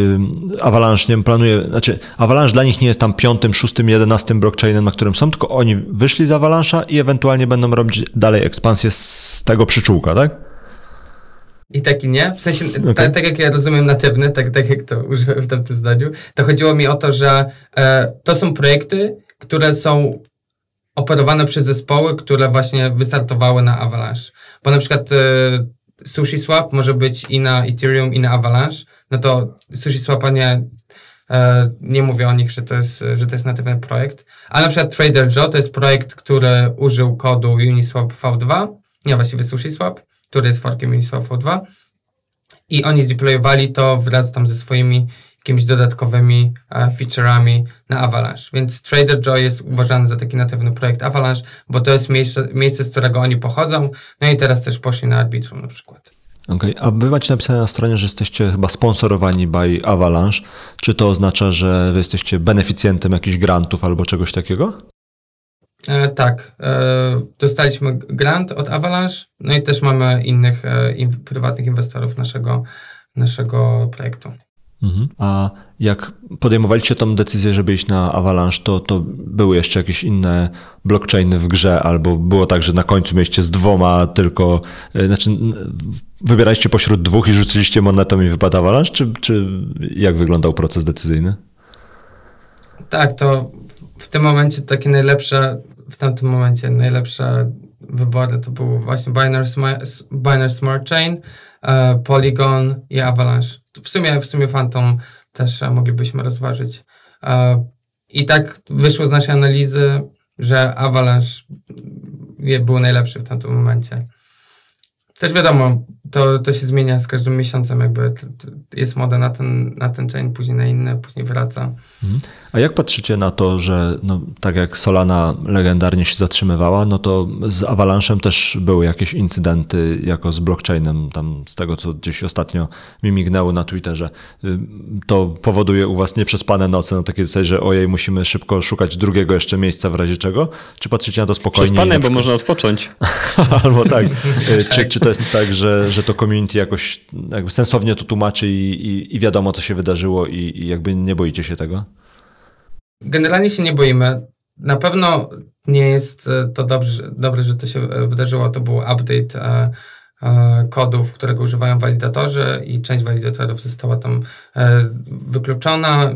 Avalanche nie planuje, znaczy Avalanche dla nich nie jest tam piątym, szóstym, jedenastym blockchainem, na którym są, tylko oni wyszli z Avalanche'a i ewentualnie będą robić dalej ekspansję z tego przyczółka, tak? I taki nie. W sensie, okay. tak, tak jak ja rozumiem natywny, tak, tak jak to użyłem w tamtym zdaniu, to chodziło mi o to, że e, to są projekty, które są operowane przez zespoły, które właśnie wystartowały na Avalanche. Bo na przykład e, SushiSwap może być i na Ethereum, i na Avalanche. No to SushiSwapa nie, e, nie mówię o nich, że to, jest, że to jest natywny projekt. Ale na przykład Trader Joe to jest projekt, który użył kodu Uniswap V2, nie właściwie SushiSwap który jest forkiem Uniswap V2 i oni zdeployowali to wraz tam ze swoimi jakimiś dodatkowymi e, feature'ami na Avalanche. Więc Trader Joe jest uważany za taki natywny projekt Avalanche, bo to jest miejsce, miejsce, z którego oni pochodzą. No i teraz też poszli na Arbitrum na przykład. Okej, okay. a wy macie napisane na stronie, że jesteście chyba sponsorowani by Avalanche. Czy to oznacza, że wy jesteście beneficjentem jakichś grantów albo czegoś takiego? E, tak, e, dostaliśmy grant od Avalanche, no i też mamy innych e, in, prywatnych inwestorów naszego, naszego projektu. Mhm. A jak podejmowaliście tą decyzję, żeby iść na Avalanche, to, to były jeszcze jakieś inne blockchainy w grze, albo było tak, że na końcu mieliście z dwoma tylko, e, znaczy wybieraliście pośród dwóch i rzuciliście monetą i wypadł Avalanche, czy, czy jak wyglądał proces decyzyjny? Tak, to w tym momencie takie najlepsze w tamtym momencie najlepsze wybory to były właśnie Binary, Binary Smart Chain, uh, Polygon i Avalanche. W sumie, w sumie Phantom też uh, moglibyśmy rozważyć. Uh, I tak wyszło z naszej analizy, że Avalanche był najlepszy w tamtym momencie. Też wiadomo, to, to się zmienia z każdym miesiącem, jakby jest moda na ten, na ten chain, później na inny, później wraca. Mhm. A jak patrzycie na to, że no, tak jak Solana legendarnie się zatrzymywała, no to z Avalanchem też były jakieś incydenty jako z blockchainem, tam z tego co gdzieś ostatnio mi mignęło na Twitterze. Y, to powoduje u was nieprzespane noce na takiej zasadzie, że ojej, musimy szybko szukać drugiego jeszcze miejsca w razie czego? Czy patrzycie na to spokojnie? Przespane, przykład... bo można odpocząć. Albo tak. Y, czy, czy to jest tak, że, że to community jakoś jakby sensownie to tłumaczy i, i, i wiadomo, co się wydarzyło i, i jakby nie boicie się tego? Generalnie się nie boimy. Na pewno nie jest e, to dobrze, dobrze że to się e, wydarzyło. To był update e, e, kodów, którego używają walidatorzy i część walidatorów została tam e, wykluczona.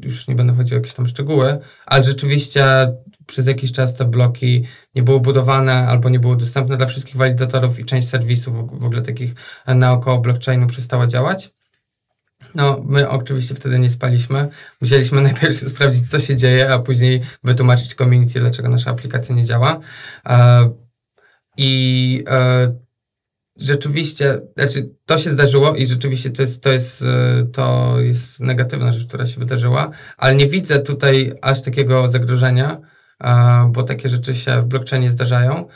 Już nie będę chodził o jakieś tam szczegóły, ale rzeczywiście przez jakiś czas te bloki nie były budowane albo nie były dostępne dla wszystkich walidatorów i część serwisów w ogóle takich naokoło blockchainu przestała działać. No, my oczywiście wtedy nie spaliśmy. Musieliśmy najpierw sprawdzić, co się dzieje, a później wytłumaczyć community, dlaczego nasza aplikacja nie działa. E, I e, rzeczywiście, znaczy to się zdarzyło i rzeczywiście to jest, to jest, e, to jest negatywna rzecz, która się wydarzyła, ale nie widzę tutaj aż takiego zagrożenia, bo takie rzeczy się w blockchainie zdarzają,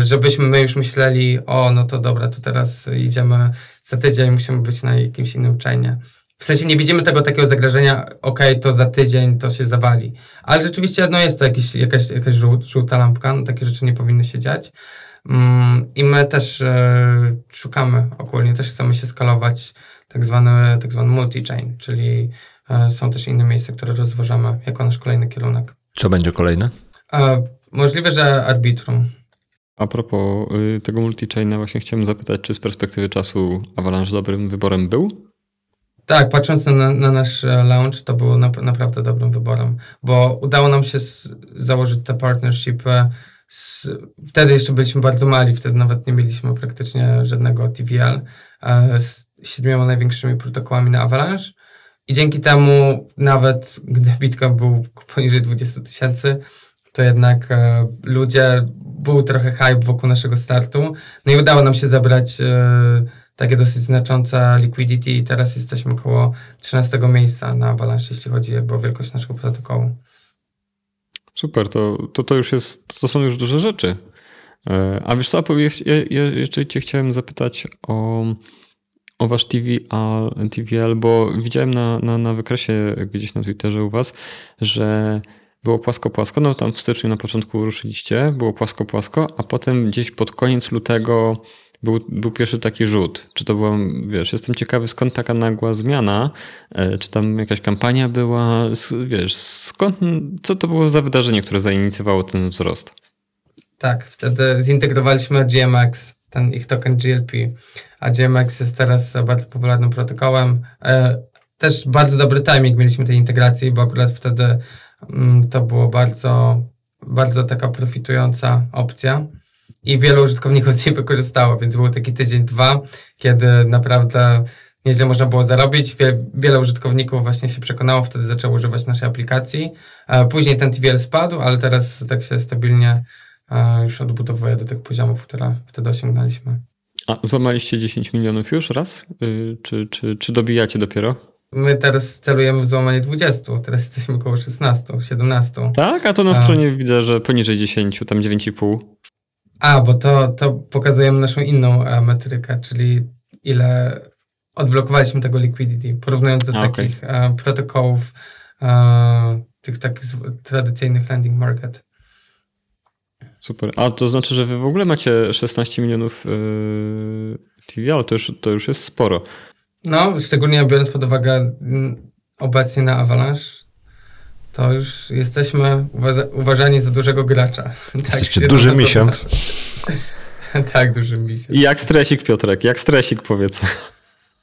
żebyśmy my już myśleli, o no to dobra, to teraz idziemy za tydzień, musimy być na jakimś innym chainie. W sensie nie widzimy tego takiego zagrożenia, ok, to za tydzień to się zawali. Ale rzeczywiście no jest to jakiś, jakaś, jakaś żółta lampka, no takie rzeczy nie powinny się dziać. Mm, I my też e, szukamy ogólnie, też chcemy się skalować tak zwany, tak zwany multi-chain, czyli e, są też inne miejsca, które rozważamy jako nasz kolejny kierunek. Co będzie kolejne? E, możliwe, że Arbitrum. A propos y, tego multi-chaina, właśnie chciałem zapytać, czy z perspektywy czasu Avalanche dobrym wyborem był? Tak, patrząc na, na nasz e, launch, to był na, naprawdę dobrym wyborem, bo udało nam się z, założyć te partnership. E, z, wtedy jeszcze byliśmy bardzo mali, wtedy nawet nie mieliśmy praktycznie żadnego TVL e, z siedmioma największymi protokołami na Avalanche. I dzięki temu, nawet gdy Bitcoin był poniżej 20 tysięcy, to jednak e, ludzie, był trochę hype wokół naszego startu. No i udało nam się zebrać e, takie dosyć znaczące liquidity i teraz jesteśmy około 13 miejsca na Avalanche, jeśli chodzi o wielkość naszego protokołu. Super, to, to, to już jest, to są już duże rzeczy. E, a wiesz co, ja, ja jeszcze cię chciałem zapytać o, o wasz TVL, TVL, bo widziałem na, na, na wykresie gdzieś na Twitterze u was, że było płasko-płasko, no tam w styczniu na początku ruszyliście, było płasko-płasko, a potem gdzieś pod koniec lutego był, był pierwszy taki rzut. Czy to była, wiesz, jestem ciekawy skąd taka nagła zmiana, e, czy tam jakaś kampania była, wiesz, skąd, co to było za wydarzenie, które zainicjowało ten wzrost? Tak, wtedy zintegrowaliśmy GMX, ten ich token GLP, a GMX jest teraz bardzo popularnym protokołem. E, też bardzo dobry timing mieliśmy tej integracji, bo akurat wtedy Mm, to było bardzo, bardzo taka profitująca opcja i wielu użytkowników z niej wykorzystało, więc był taki tydzień, dwa, kiedy naprawdę nieźle można było zarobić. Wie, wiele użytkowników właśnie się przekonało, wtedy zaczęło używać naszej aplikacji. Później ten TVL spadł, ale teraz tak się stabilnie już odbudowuje do tych poziomów, które wtedy osiągnęliśmy. A złamaliście 10 milionów już raz? Y, czy, czy, czy dobijacie dopiero? My teraz celujemy w złamanie 20, teraz jesteśmy około 16, 17. Tak? A to na stronie a. widzę, że poniżej 10, tam 9,5. A, bo to, to pokazujemy naszą inną e, metrykę, czyli ile odblokowaliśmy tego liquidity, porównując do a, takich okay. e, protokołów e, tych takich tradycyjnych landing market. Super. A to znaczy, że wy w ogóle macie 16 milionów yy, TV, ale to już, to już jest sporo. No, szczególnie biorąc pod uwagę mm, obecnie na Avalanche, to już jesteśmy uważani za dużego gracza. Tak Jesteście tak, dużym misiem. tak, dużym misiem. I jak stresik, Piotrek? Jak stresik, powiedz.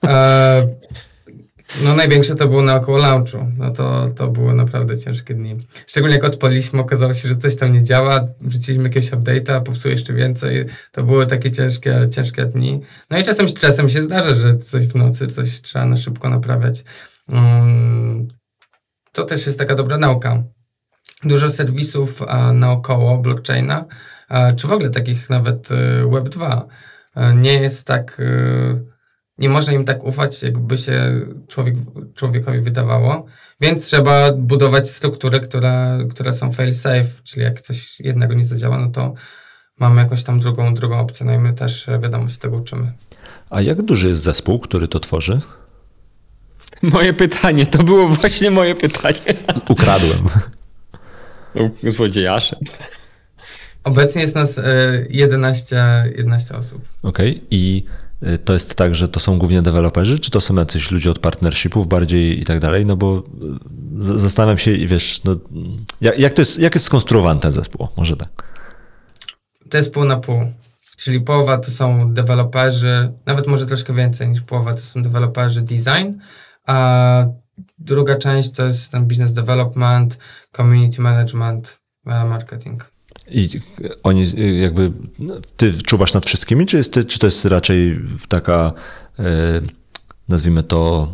E, no największe to było naokoło launchu. No to, to były naprawdę ciężkie dni. Szczególnie jak odpaliśmy, okazało się, że coś tam nie działa, wrzuciliśmy jakiegoś update'a, popsuło jeszcze więcej. To były takie ciężkie, ciężkie dni. No i czasem, czasem się zdarza, że coś w nocy, coś trzeba na szybko naprawiać. Um, to też jest taka dobra nauka. Dużo serwisów naokoło blockchaina, czy w ogóle takich nawet y, Web2 nie jest tak, nie można im tak ufać, jakby się człowiek, człowiekowi wydawało, więc trzeba budować struktury, które, które są fail safe, czyli jak coś jednego nie zadziała, no to mamy jakąś tam drugą, drugą opcję, no i my też wiadomo się tego uczymy. A jak duży jest zespół, który to tworzy? Moje pytanie, to było właśnie moje pytanie. Ukradłem. Złodziejasze. Obecnie jest nas 11, e, 11 osób. Okej, okay. i e, to jest tak, że to są głównie deweloperzy, czy to są jacyś ludzie od partnershipów bardziej i tak dalej? No bo e, zastanawiam się, wiesz, no, jak, jak, to jest, jak jest skonstruowany ten zespół? Może tak. To jest pół na pół. Czyli połowa to są deweloperzy, nawet może troszkę więcej niż połowa to są deweloperzy design, a druga część to jest ten business development, community management, e, marketing. I oni jakby, ty czuwasz nad wszystkimi, czy, jest, czy to jest raczej taka, e, nazwijmy to,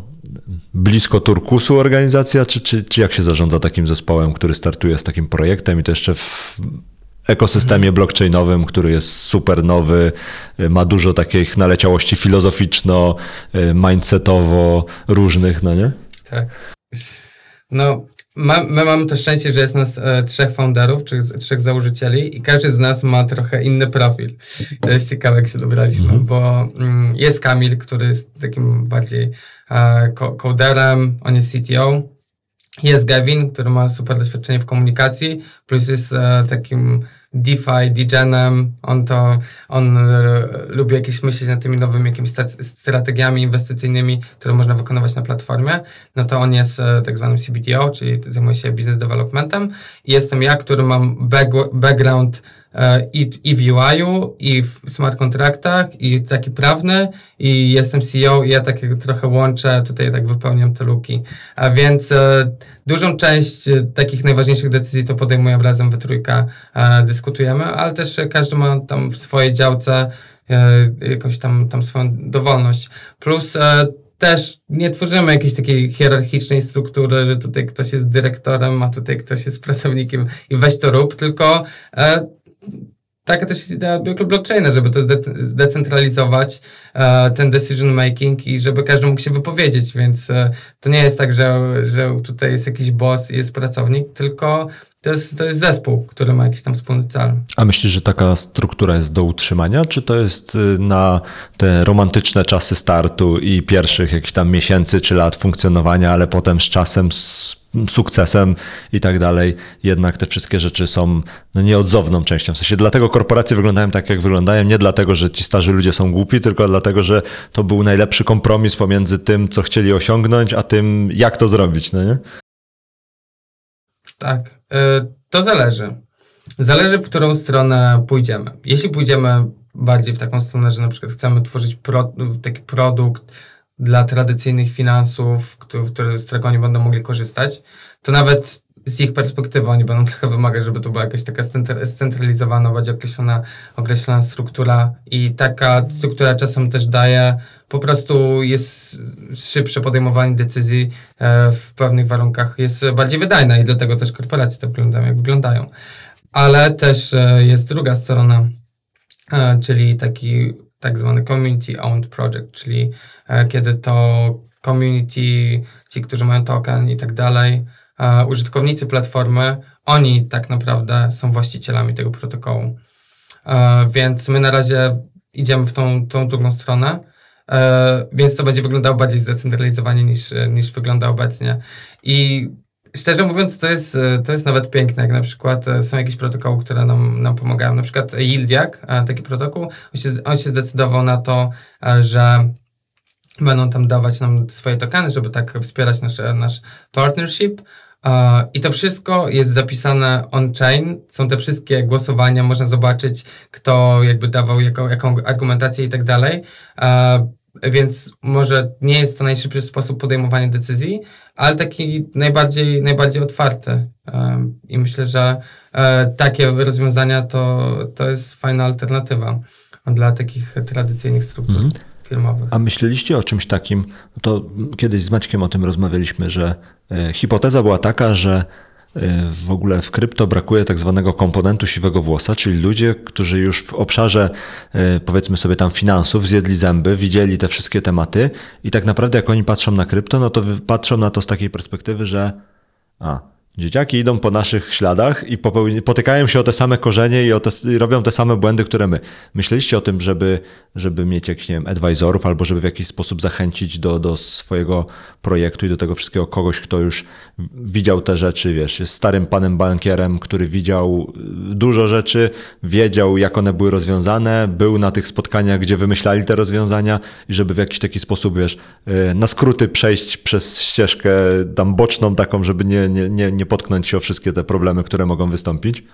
blisko turkusu organizacja, czy, czy, czy jak się zarządza takim zespołem, który startuje z takim projektem i to jeszcze w ekosystemie blockchainowym, który jest super nowy, ma dużo takich naleciałości filozoficzno, mindsetowo różnych, no nie? Tak. No, ma, my mamy to szczęście, że jest nas e, trzech founderów, trzech, trzech założycieli i każdy z nas ma trochę inny profil. To jest ciekawe, jak się dobraliśmy, mm -hmm. bo mm, jest Kamil, który jest takim bardziej e, coderem, on jest CTO, jest Gavin, który ma super doświadczenie w komunikacji, plus jest e, takim DeFi, DGenem, on to, on e, lubi jakieś myśleć nad tymi nowymi jakimiś strategiami inwestycyjnymi, które można wykonywać na platformie, no to on jest e, tak zwanym CBDO, czyli zajmuje się business developmentem. I jestem ja, który mam back, background i, i w UI-u, i w smart kontraktach, i taki prawny, i jestem CEO i ja tak trochę łączę, tutaj tak wypełniam te luki. A więc e, dużą część e, takich najważniejszych decyzji to podejmujemy razem we trójka, e, dyskutujemy, ale też każdy ma tam w swojej działce e, jakąś tam, tam swoją dowolność. Plus e, też nie tworzymy jakiejś takiej hierarchicznej struktury, że tutaj ktoś jest dyrektorem, a tutaj ktoś jest pracownikiem i weź to rób, tylko e, taka też jest idea blockchaina, żeby to zdecentralizować e, ten decision making i żeby każdy mógł się wypowiedzieć, więc e, to nie jest tak, że, że tutaj jest jakiś boss i jest pracownik, tylko to jest, to jest zespół, który ma jakiś tam wspólny cel. A myślisz, że taka struktura jest do utrzymania, czy to jest y, na te romantyczne czasy startu i pierwszych jakichś tam miesięcy czy lat funkcjonowania, ale potem z czasem z sukcesem i tak dalej, jednak te wszystkie rzeczy są no, nieodzowną częścią. W sensie dlatego korporacje wyglądają tak, jak wyglądają, nie dlatego, że ci starzy ludzie są głupi, tylko dlatego, że to był najlepszy kompromis pomiędzy tym, co chcieli osiągnąć, a tym, jak to zrobić, no nie? Tak, y, to zależy. Zależy, w którą stronę pójdziemy. Jeśli pójdziemy bardziej w taką stronę, że na przykład chcemy tworzyć pro, taki produkt dla tradycyjnych finansów, który, z którego oni będą mogli korzystać, to nawet z ich perspektywy oni będą trochę wymagać, żeby to była jakaś taka scentralizowana, bardziej określona, określona struktura i taka struktura czasem też daje, po prostu jest szybsze podejmowanie decyzji e, w pewnych warunkach, jest bardziej wydajna i dlatego też korporacje to wyglądają jak wyglądają. Ale też e, jest druga strona, e, czyli taki tak zwany community owned project, czyli kiedy to community, ci, którzy mają token i tak dalej, e, użytkownicy platformy, oni tak naprawdę są właścicielami tego protokołu. E, więc my na razie idziemy w tą, tą drugą stronę, e, więc to będzie wyglądało bardziej zdecentralizowanie niż, niż wygląda obecnie. I szczerze mówiąc, to jest, to jest nawet piękne, jak na przykład są jakieś protokoły, które nam, nam pomagają. Na przykład Yildiak, taki protokół, on się, on się zdecydował na to, że będą tam dawać nam swoje tokeny, żeby tak wspierać nasz, nasz partnership. I to wszystko jest zapisane on-chain. Są te wszystkie głosowania, można zobaczyć, kto jakby dawał jaką, jaką argumentację i tak dalej. Więc może nie jest to najszybszy sposób podejmowania decyzji, ale taki najbardziej, najbardziej otwarty. I myślę, że e, takie rozwiązania to, to jest fajna alternatywa dla takich tradycyjnych struktur. Mm -hmm firmowych. A myśleliście o czymś takim, to kiedyś z Maćkiem o tym rozmawialiśmy, że e, hipoteza była taka, że w ogóle w krypto brakuje tak zwanego komponentu siwego włosa, czyli ludzie, którzy już w obszarze powiedzmy sobie tam finansów zjedli zęby, widzieli te wszystkie tematy i tak naprawdę jak oni patrzą na krypto, no to patrzą na to z takiej perspektywy, że a, Dzieciaki idą po naszych śladach i potykają się o te same korzenie i, te, i, robią te same błędy, które my. Myśleliście o tym, żeby, żeby mieć jakichś, nie wiem, advisorów albo żeby w jakiś sposób zachęcić do, do swojego projektu i do tego wszystkiego kogoś, kto już widział te rzeczy, wiesz, jest starym panem bankierem, który widział dużo rzeczy, wiedział, jak one były rozwiązane, był na tych spotkaniach, gdzie wymyślali te rozwiązania i żeby w jakiś taki sposób, wiesz, y, na skróty przejść przez ścieżkę tam boczną taką, żeby nie, nie, nie, nie potknąć się o wszystkie te problemy, które mogą wystąpić?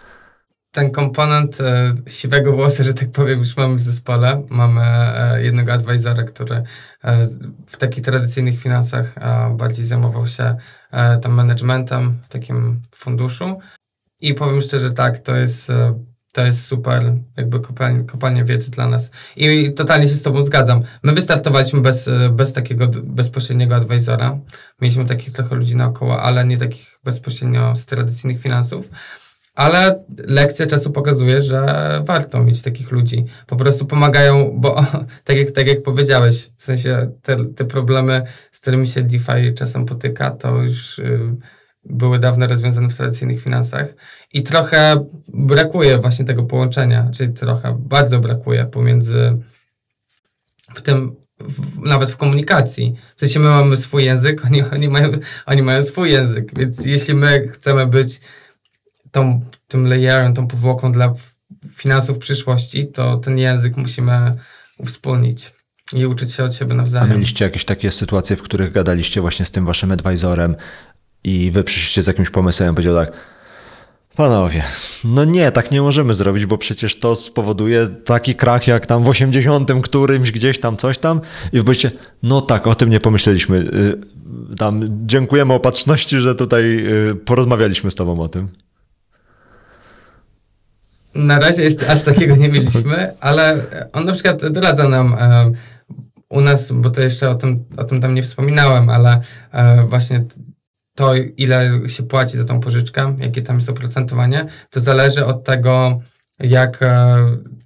Ten komponent e, siwego włosa, że tak powiem, już mamy w zespole. Mamy e, jednego advisora, który e, w takich tradycyjnych finansach e, bardziej zajmował się e, tam managementem w takim funduszu. I powiem szczerze, tak, to jest e, to jest super jakby kopalnia, kopalnia wiedzy dla nas. I totalnie się z Tobą zgadzam. My wystartowaliśmy bez, bez takiego bezpośredniego advisora. Mieliśmy takich trochę ludzi naokoło, ale nie takich bezpośrednio z tradycyjnych finansów. Ale lekcja czasu pokazuje, że warto mieć takich ludzi. Po prostu pomagają, bo tak jak, tak jak powiedziałeś, w sensie te, te problemy, z którymi się DeFi czasem potyka, to już... Yy, były dawno rozwiązane w tradycyjnych finansach i trochę brakuje właśnie tego połączenia, czyli trochę, bardzo brakuje pomiędzy w tym, w, nawet w komunikacji. W sensie my mamy swój język, oni, oni, mają, oni mają swój język, więc jeśli my chcemy być tą, tym layerem, tą powłoką dla finansów przyszłości, to ten język musimy uwspólnić i uczyć się od siebie nawzajem. A mieliście jakieś takie sytuacje, w których gadaliście właśnie z tym waszym advisorem i wy przyszliście z jakimś pomysłem i powiedział tak, panowie, no nie, tak nie możemy zrobić, bo przecież to spowoduje taki krach jak tam w 80 którymś gdzieś tam coś tam i wy no tak, o tym nie pomyśleliśmy. Y, tam dziękujemy opatrzności, że tutaj y, porozmawialiśmy z tobą o tym. Na razie jeszcze aż takiego nie mieliśmy, ale on na przykład doradza nam e, u nas, bo to jeszcze o tym, o tym tam nie wspominałem, ale e, właśnie to, ile się płaci za tą pożyczkę, jakie tam jest oprocentowanie, to zależy od tego, jak, e,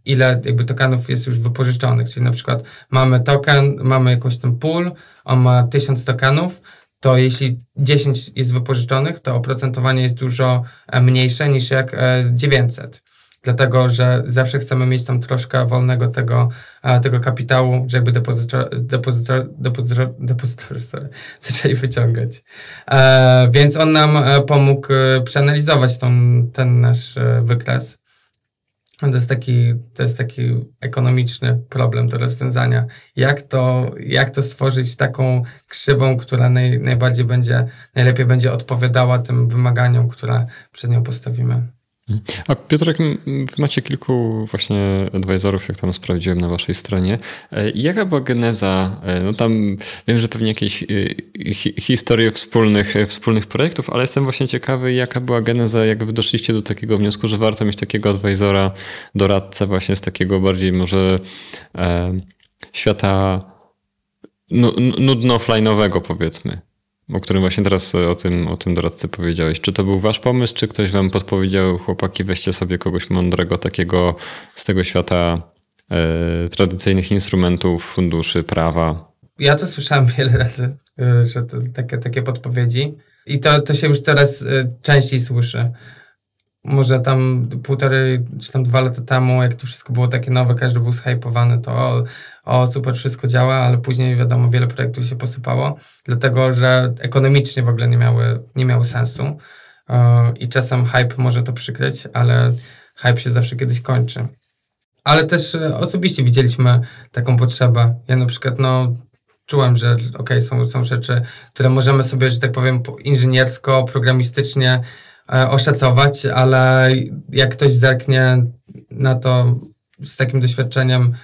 ile jakby tokenów jest już wypożyczonych. Czyli na przykład mamy token, mamy jakąś ten pool, on ma 1000 tokenów, to jeśli 10 jest wypożyczonych, to oprocentowanie jest dużo e, mniejsze niż jak 900 dlatego że zawsze chcemy mieć tam troszkę wolnego tego, tego kapitału, depozytor, depozytor, depozytor sorry, zaczęli wyciągać. E, więc on nam e, pomógł e, przeanalizować tą, ten nasz wykres. To jest, taki, to jest taki ekonomiczny problem do rozwiązania. Jak to, jak to stworzyć taką krzywą, która naj, najbardziej będzie, najlepiej będzie odpowiadała tym wymaganiom, które przed nią postawimy. A Piotrek, macie kilku właśnie advisorów, jak tam sprawdziłem na waszej stronie. E, jaka była geneza? E, no tam wiem, że pewnie jakieś e, hi historie wspólnych, wspólnych projektów, ale jestem właśnie ciekawy, jaka była geneza, jak wy doszliście do takiego wniosku, że warto mieć takiego advisora, doradcę właśnie z takiego bardziej może świata nudno-offline'owego powiedzmy o którym właśnie teraz o tym, o tym doradcy powiedziałeś. Czy to był wasz pomysł, czy ktoś wam podpowiedział, chłopaki, weźcie sobie kogoś mądrego, takiego z tego świata e, tradycyjnych instrumentów, funduszy, prawa? Ja to słyszałem wiele razy, e, że to takie, takie podpowiedzi i to, to się już coraz e, częściej słyszy może tam półtorej czy tam dwa lata temu, jak to wszystko było takie nowe, każdy był zhypowany, to o, o, super, wszystko działa, ale później wiadomo, wiele projektów się posypało, dlatego że ekonomicznie w ogóle nie miały, nie miały sensu yy, i czasem hype może to przykryć, ale hype się zawsze kiedyś kończy. Ale też e, osobiście widzieliśmy taką potrzebę. Ja na przykład, no, czułem, że ok, są, są rzeczy, które możemy sobie, że tak powiem, inżyniersko, programistycznie E, oszacować, ale jak ktoś zerknie na to z takim doświadczeniem e,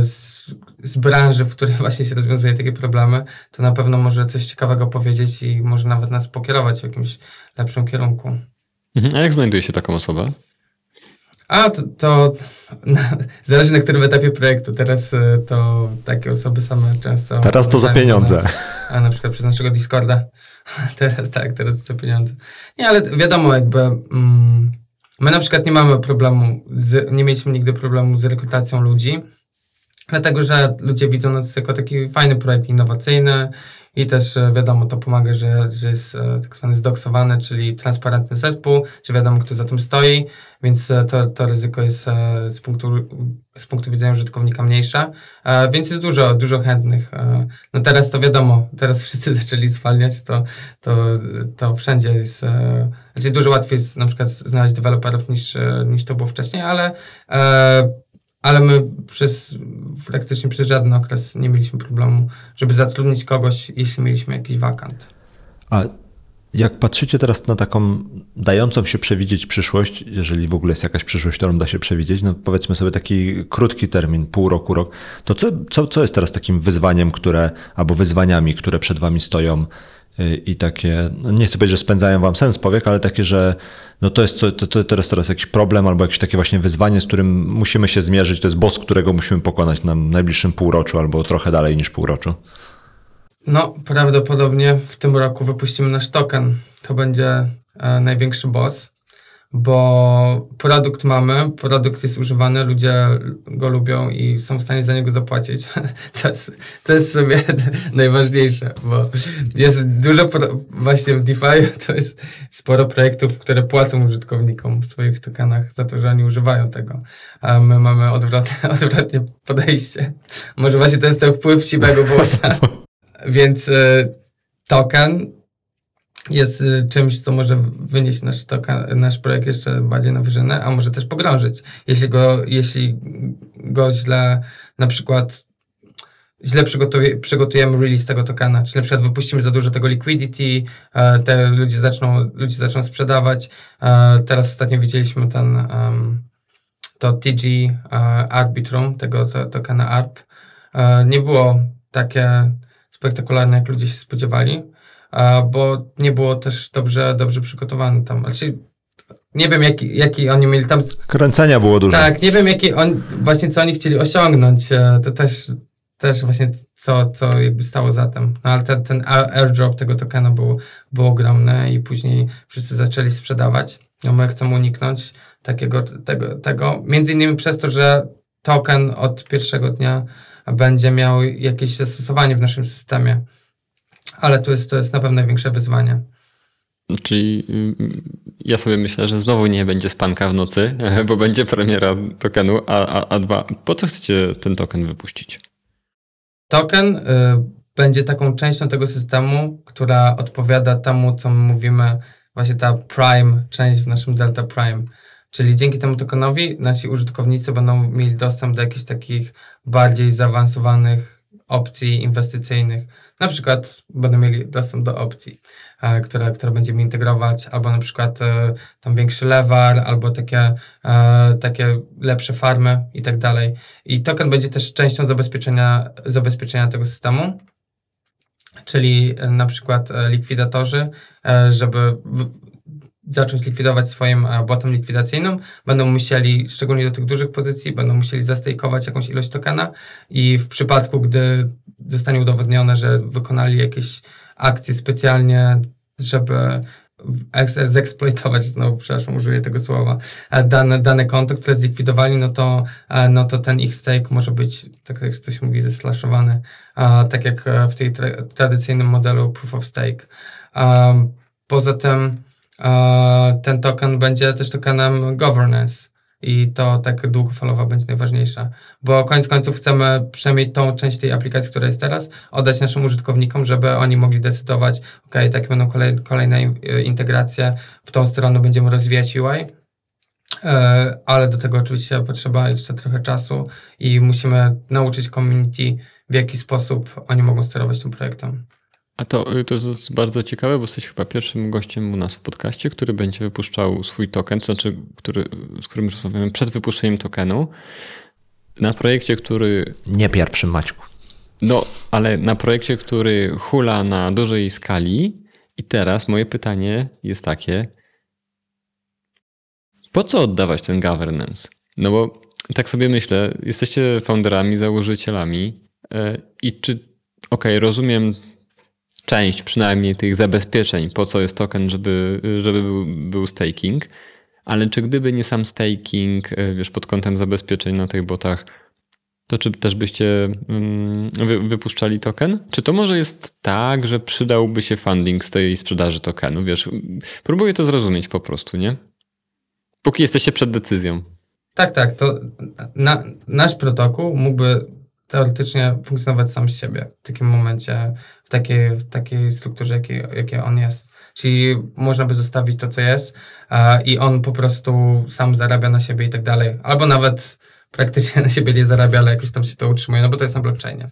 z, z branży, w której właśnie się rozwiązuje takie problemy, to na pewno może coś ciekawego powiedzieć i może nawet nas pokierować w jakimś lepszym kierunku. Mhm. A jak znajduje się taką osobę? A to, to zależy na którym etapie projektu. Teraz e, to takie osoby same często. Teraz to za pieniądze. Nas. a na przykład przez naszego Discorda. teraz tak, teraz są pieniądze. Nie, ale wiadomo, jakby mm, my na przykład nie mamy problemu, z, nie mieliśmy nigdy problemu z rekrutacją ludzi, dlatego że ludzie widzą nas jako taki fajny projekt innowacyjny i też e, wiadomo, to pomaga, że, że jest e, tak zwany zdoksowany, czyli transparentny zespół, że wiadomo, kto za tym stoi, więc e, to, to ryzyko jest z punktu, z punktu widzenia użytkownika mniejsze, więc jest dużo, dużo chętnych. No teraz to wiadomo, teraz wszyscy zaczęli zwalniać, to, to, to wszędzie jest, znaczy dużo łatwiej jest na przykład znaleźć deweloperów niż, niż to było wcześniej, ale ale my przez praktycznie przez żaden okres nie mieliśmy problemu, żeby zatrudnić kogoś, jeśli mieliśmy jakiś wakant. A jak patrzycie teraz na taką dającą się przewidzieć przyszłość, jeżeli w ogóle jest jakaś przyszłość, którą da się przewidzieć, no powiedzmy sobie taki krótki termin, pół roku, rok, to co, co, co jest teraz takim wyzwaniem, które, albo wyzwaniami, które przed wami stoją i takie, no nie chcę powiedzieć, że spędzają wam sens powiek, ale takie, że no to jest co, to, to teraz, teraz jakiś problem albo jakieś takie właśnie wyzwanie, z którym musimy się zmierzyć, to jest boss, którego musimy pokonać na najbliższym półroczu albo trochę dalej niż półroczu. No, prawdopodobnie w tym roku wypuścimy nasz token. To będzie e, największy boss bo produkt mamy, produkt jest używany, ludzie go lubią i są w stanie za niego zapłacić. To jest, to jest sobie najważniejsze, bo jest dużo, właśnie w DeFi to jest sporo projektów, które płacą użytkownikom w swoich tokenach za to, że oni używają tego. A my mamy odwrotne, odwrotne podejście. Może właśnie to jest ten wpływ siwego włosa. Więc y, token jest y, czymś, co może wynieść nasz, toka, nasz projekt jeszcze bardziej na wyżynę, a może też pogrążyć. Jeśli go, jeśli go źle, na przykład źle przygotuje, przygotujemy release tego tokena, czyli na przykład wypuścimy za dużo tego liquidity, e, te ludzie zaczną, ludzie zaczną sprzedawać. E, teraz ostatnio widzieliśmy ten, to TG uh, Arbitrum, tego to, tokena ARP. Nie było takie spektakularne, jak ludzie się spodziewali bo nie było też dobrze, dobrze przygotowane tam. Znaczy, nie wiem, jaki, jaki oni mieli tam. Kręcenia było dużo. Tak, nie wiem, jaki on, właśnie co oni chcieli osiągnąć. E, to też, też właśnie co, co jakby stało za tym. No ale ten, ten airdrop tego tokena był, był ogromny i później wszyscy zaczęli sprzedawać. No my chcemy uniknąć takiego, tego, tego, między innymi przez to, że token od pierwszego dnia będzie miał jakieś zastosowanie w naszym systemie ale to jest, to jest na pewno największe wyzwanie. Czyli mm, ja sobie myślę, że znowu nie będzie spanka w nocy, bo będzie premiera tokenu, a, a, a dwa, po co chcecie ten token wypuścić? Token y, będzie taką częścią tego systemu, która odpowiada temu, co mówimy, właśnie ta Prime, część w naszym Delta Prime. Czyli dzięki temu tokenowi nasi użytkownicy będą mieli dostęp do jakichś takich bardziej zaawansowanych opcji inwestycyjnych na przykład będą mieli dostęp do opcji, e, które, które będziemy integrować, albo na przykład e, tam większy lewar, albo takie, e, takie lepsze farmy i tak dalej. I token będzie też częścią zabezpieczenia, zabezpieczenia tego systemu, czyli na przykład likwidatorzy, żeby zacząć likwidować swoim botem likwidacyjnym, będą musieli, szczególnie do tych dużych pozycji, będą musieli zastejkować jakąś ilość tokena i w przypadku, gdy zostanie udowodnione, że wykonali jakieś akcje specjalnie, żeby zeksploitować, znowu przepraszam, użyję tego słowa, e, dane, dane konto, które zlikwidowali, no to, e, no to ten ich stake może być, tak jak to się mówi, zeslaszowany, tak jak e, w tej tra tradycyjnym modelu proof of stake. Poza tym ten token będzie też tokenem governance, i to tak długofalowo będzie najważniejsze. Bo koniec końców chcemy przynajmniej tą część tej aplikacji, która jest teraz, oddać naszym użytkownikom, żeby oni mogli decydować, ok, takie będą kolej, kolejne integracje, w tą stronę będziemy rozwijać UI, e, ale do tego oczywiście potrzeba jeszcze trochę czasu i musimy nauczyć community, w jaki sposób oni mogą sterować tym projektem. A to, y, to jest bardzo ciekawe, bo jesteś chyba pierwszym gościem u nas w podcaście, który będzie wypuszczał swój token, to znaczy, który, z którym rozmawiamy przed wypuszczeniem tokenu, na projekcie, który... Nie pierwszym, Maćku. No, ale na projekcie, który hula na dużej skali i teraz moje pytanie jest takie, po co oddawać ten governance? No bo tak sobie myślę, jesteście founderami, założycielami yy, i czy, okej, okay, rozumiem część przynajmniej tych zabezpieczeń, po co jest token, żeby, żeby był, był staking. Ale czy gdyby nie sam staking, e, wiesz, pod kątem zabezpieczeń na tych botach, to czy też byście mm, wypuszczali token? Czy to może jest tak, że przydałby się funding z tej sprzedaży tokenu? Wiesz, próbuję to zrozumieć po prostu, nie? Póki jesteście przed decyzją. Tak, tak. To na, nasz protokół mógłby teoretycznie funkcjonować sam z siebie w takim momencie, w takiej, w takiej strukturze, jakiej, jakiej on jest. Czyli można by zostawić to, co jest uh, i on po prostu sam zarabia na siebie i tak dalej. Albo nawet praktycznie na siebie nie zarabia, ale jakoś tam się to utrzymuje, no bo to jest na blockchainie.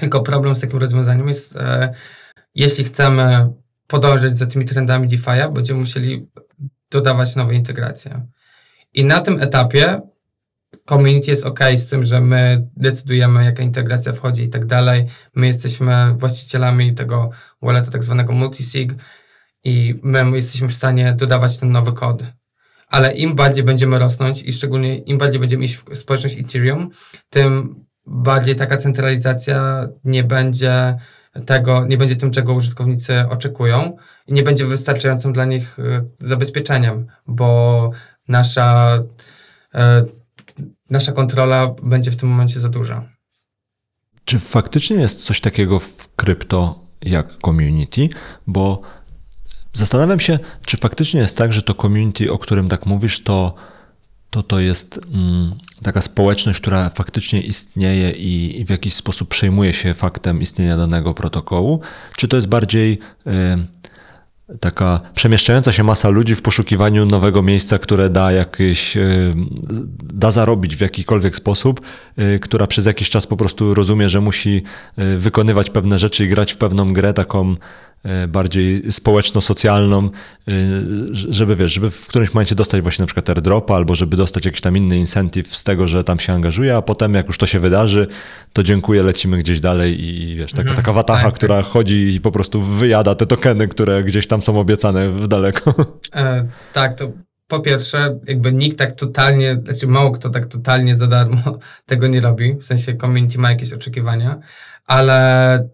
Tylko problem z takim rozwiązaniem jest, e, jeśli chcemy podążać za tymi trendami DeFi'a, będziemy musieli dodawać nowe integracje. I na tym etapie community jest ok z tym, że my decydujemy, jaka integracja wchodzi i tak dalej. My jesteśmy właścicielami tego walleta tak zwanego multisig i my jesteśmy w stanie dodawać ten nowy kod ale im bardziej będziemy rosnąć i szczególnie im bardziej będziemy iść w społeczność Ethereum, tym bardziej taka centralizacja nie będzie tego, nie będzie tym, czego użytkownicy oczekują i nie będzie wystarczającym dla nich e, zabezpieczeniem, bo nasza, e, nasza kontrola będzie w tym momencie za duża. Czy faktycznie jest coś takiego w krypto jak community? Bo Zastanawiam się, czy faktycznie jest tak, że to community, o którym tak mówisz, to to, to jest mm, taka społeczność, która faktycznie istnieje i, i, w jakiś sposób przejmuje się faktem istnienia danego protokołu, czy to jest bardziej y, taka przemieszczająca się masa ludzi w poszukiwaniu nowego miejsca, które da jakieś, y, da zarobić w jakikolwiek sposób, y, która przez jakiś czas po prostu rozumie, że musi wykonywać pewne rzeczy i grać w pewną grę taką E, bardziej społeczno-socjalną, e, żeby wiesz, żeby w którymś momencie dostać właśnie na przykład airdropa, albo żeby dostać jakiś tam inny incentive z tego, że tam się angażuje, a potem jak już to się wydarzy, to dziękuję, lecimy gdzieś dalej i wiesz, taka, mhm, taka watacha, tak, która tak. chodzi i po prostu wyjada te tokeny, które gdzieś tam są obiecane w daleko. E, tak, to po pierwsze, jakby nikt tak totalnie, znaczy mało kto tak totalnie za darmo tego nie robi, w sensie community ma jakieś oczekiwania, ale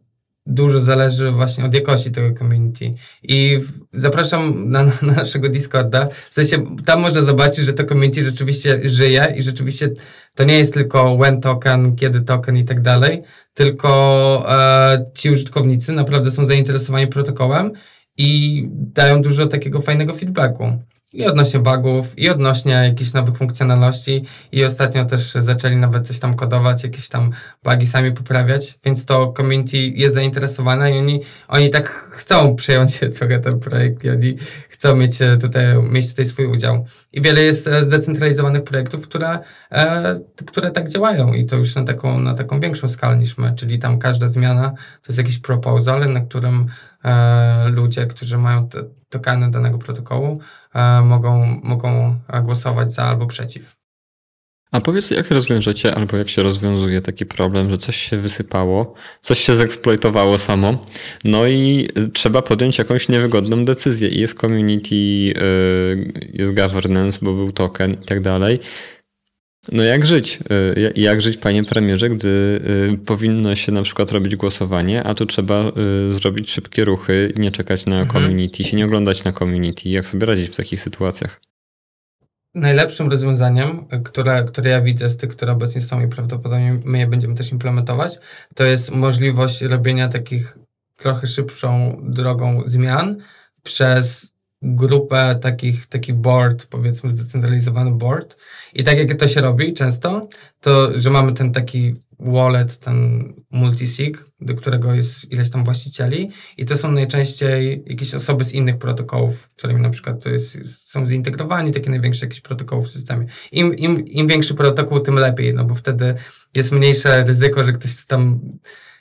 dużo zależy właśnie od jakości tego community. I zapraszam na, na, naszego Discorda. W sensie tam można zobaczyć, że to community rzeczywiście żyje i rzeczywiście to nie jest tylko when token, kiedy token i tak dalej, tylko e, ci użytkownicy naprawdę są zainteresowani protokołem i dają dużo takiego fajnego feedbacku i odnośnie bugów, i odnośnie jakichś nowych funkcjonalności i ostatnio też zaczęli nawet coś tam kodować, jakieś tam bugi sami poprawiać, więc to community jest zainteresowane i oni, oni tak chcą przejąć trochę ten projekt i oni chcą mieć e, tutaj, mieć tutaj swój udział. I wiele jest e, zdecentralizowanych projektów, które, e, które tak działają i to już na taką, na taką większą skalę niż my, czyli tam każda zmiana to jest jakiś proposal, na którym e, ludzie, którzy mają te tokeny danego protokołu, e, mogą, mogą głosować za albo przeciw. A powiedz, jak rozwiążecie, albo jak się rozwiązuje taki problem, że coś się wysypało, coś się zeksploitowało samo, no i trzeba podjąć jakąś niewygodną decyzję. I jest community, y, jest governance, bo był token i tak dalej. No jak żyć? Y, jak żyć, panie premierze, gdy y, powinno się na przykład robić głosowanie, a tu trzeba zrobić szybkie ruchy, nie czekać na mhm. community, się nie oglądać na community. Jak sobie radzić w takich sytuacjach? najlepszym rozwiązaniem, które, które ja widzę z tych, które obecnie są i prawdopodobnie my je będziemy też implementować, to jest możliwość robienia takich trochę szybszą drogą zmian przez grupę takich, taki board, powiedzmy zdecentralizowany board. I tak jak to się robi często, to że mamy ten taki wallet, ten multisig, do którego jest ileś tam właścicieli i to są najczęściej jakieś osoby z innych protokołów, którymi na przykład to jest, są zintegrowani, takie największe jakieś protokoły w systemie. Im, im, Im większy protokół, tym lepiej, no bo wtedy jest mniejsze ryzyko, że ktoś tam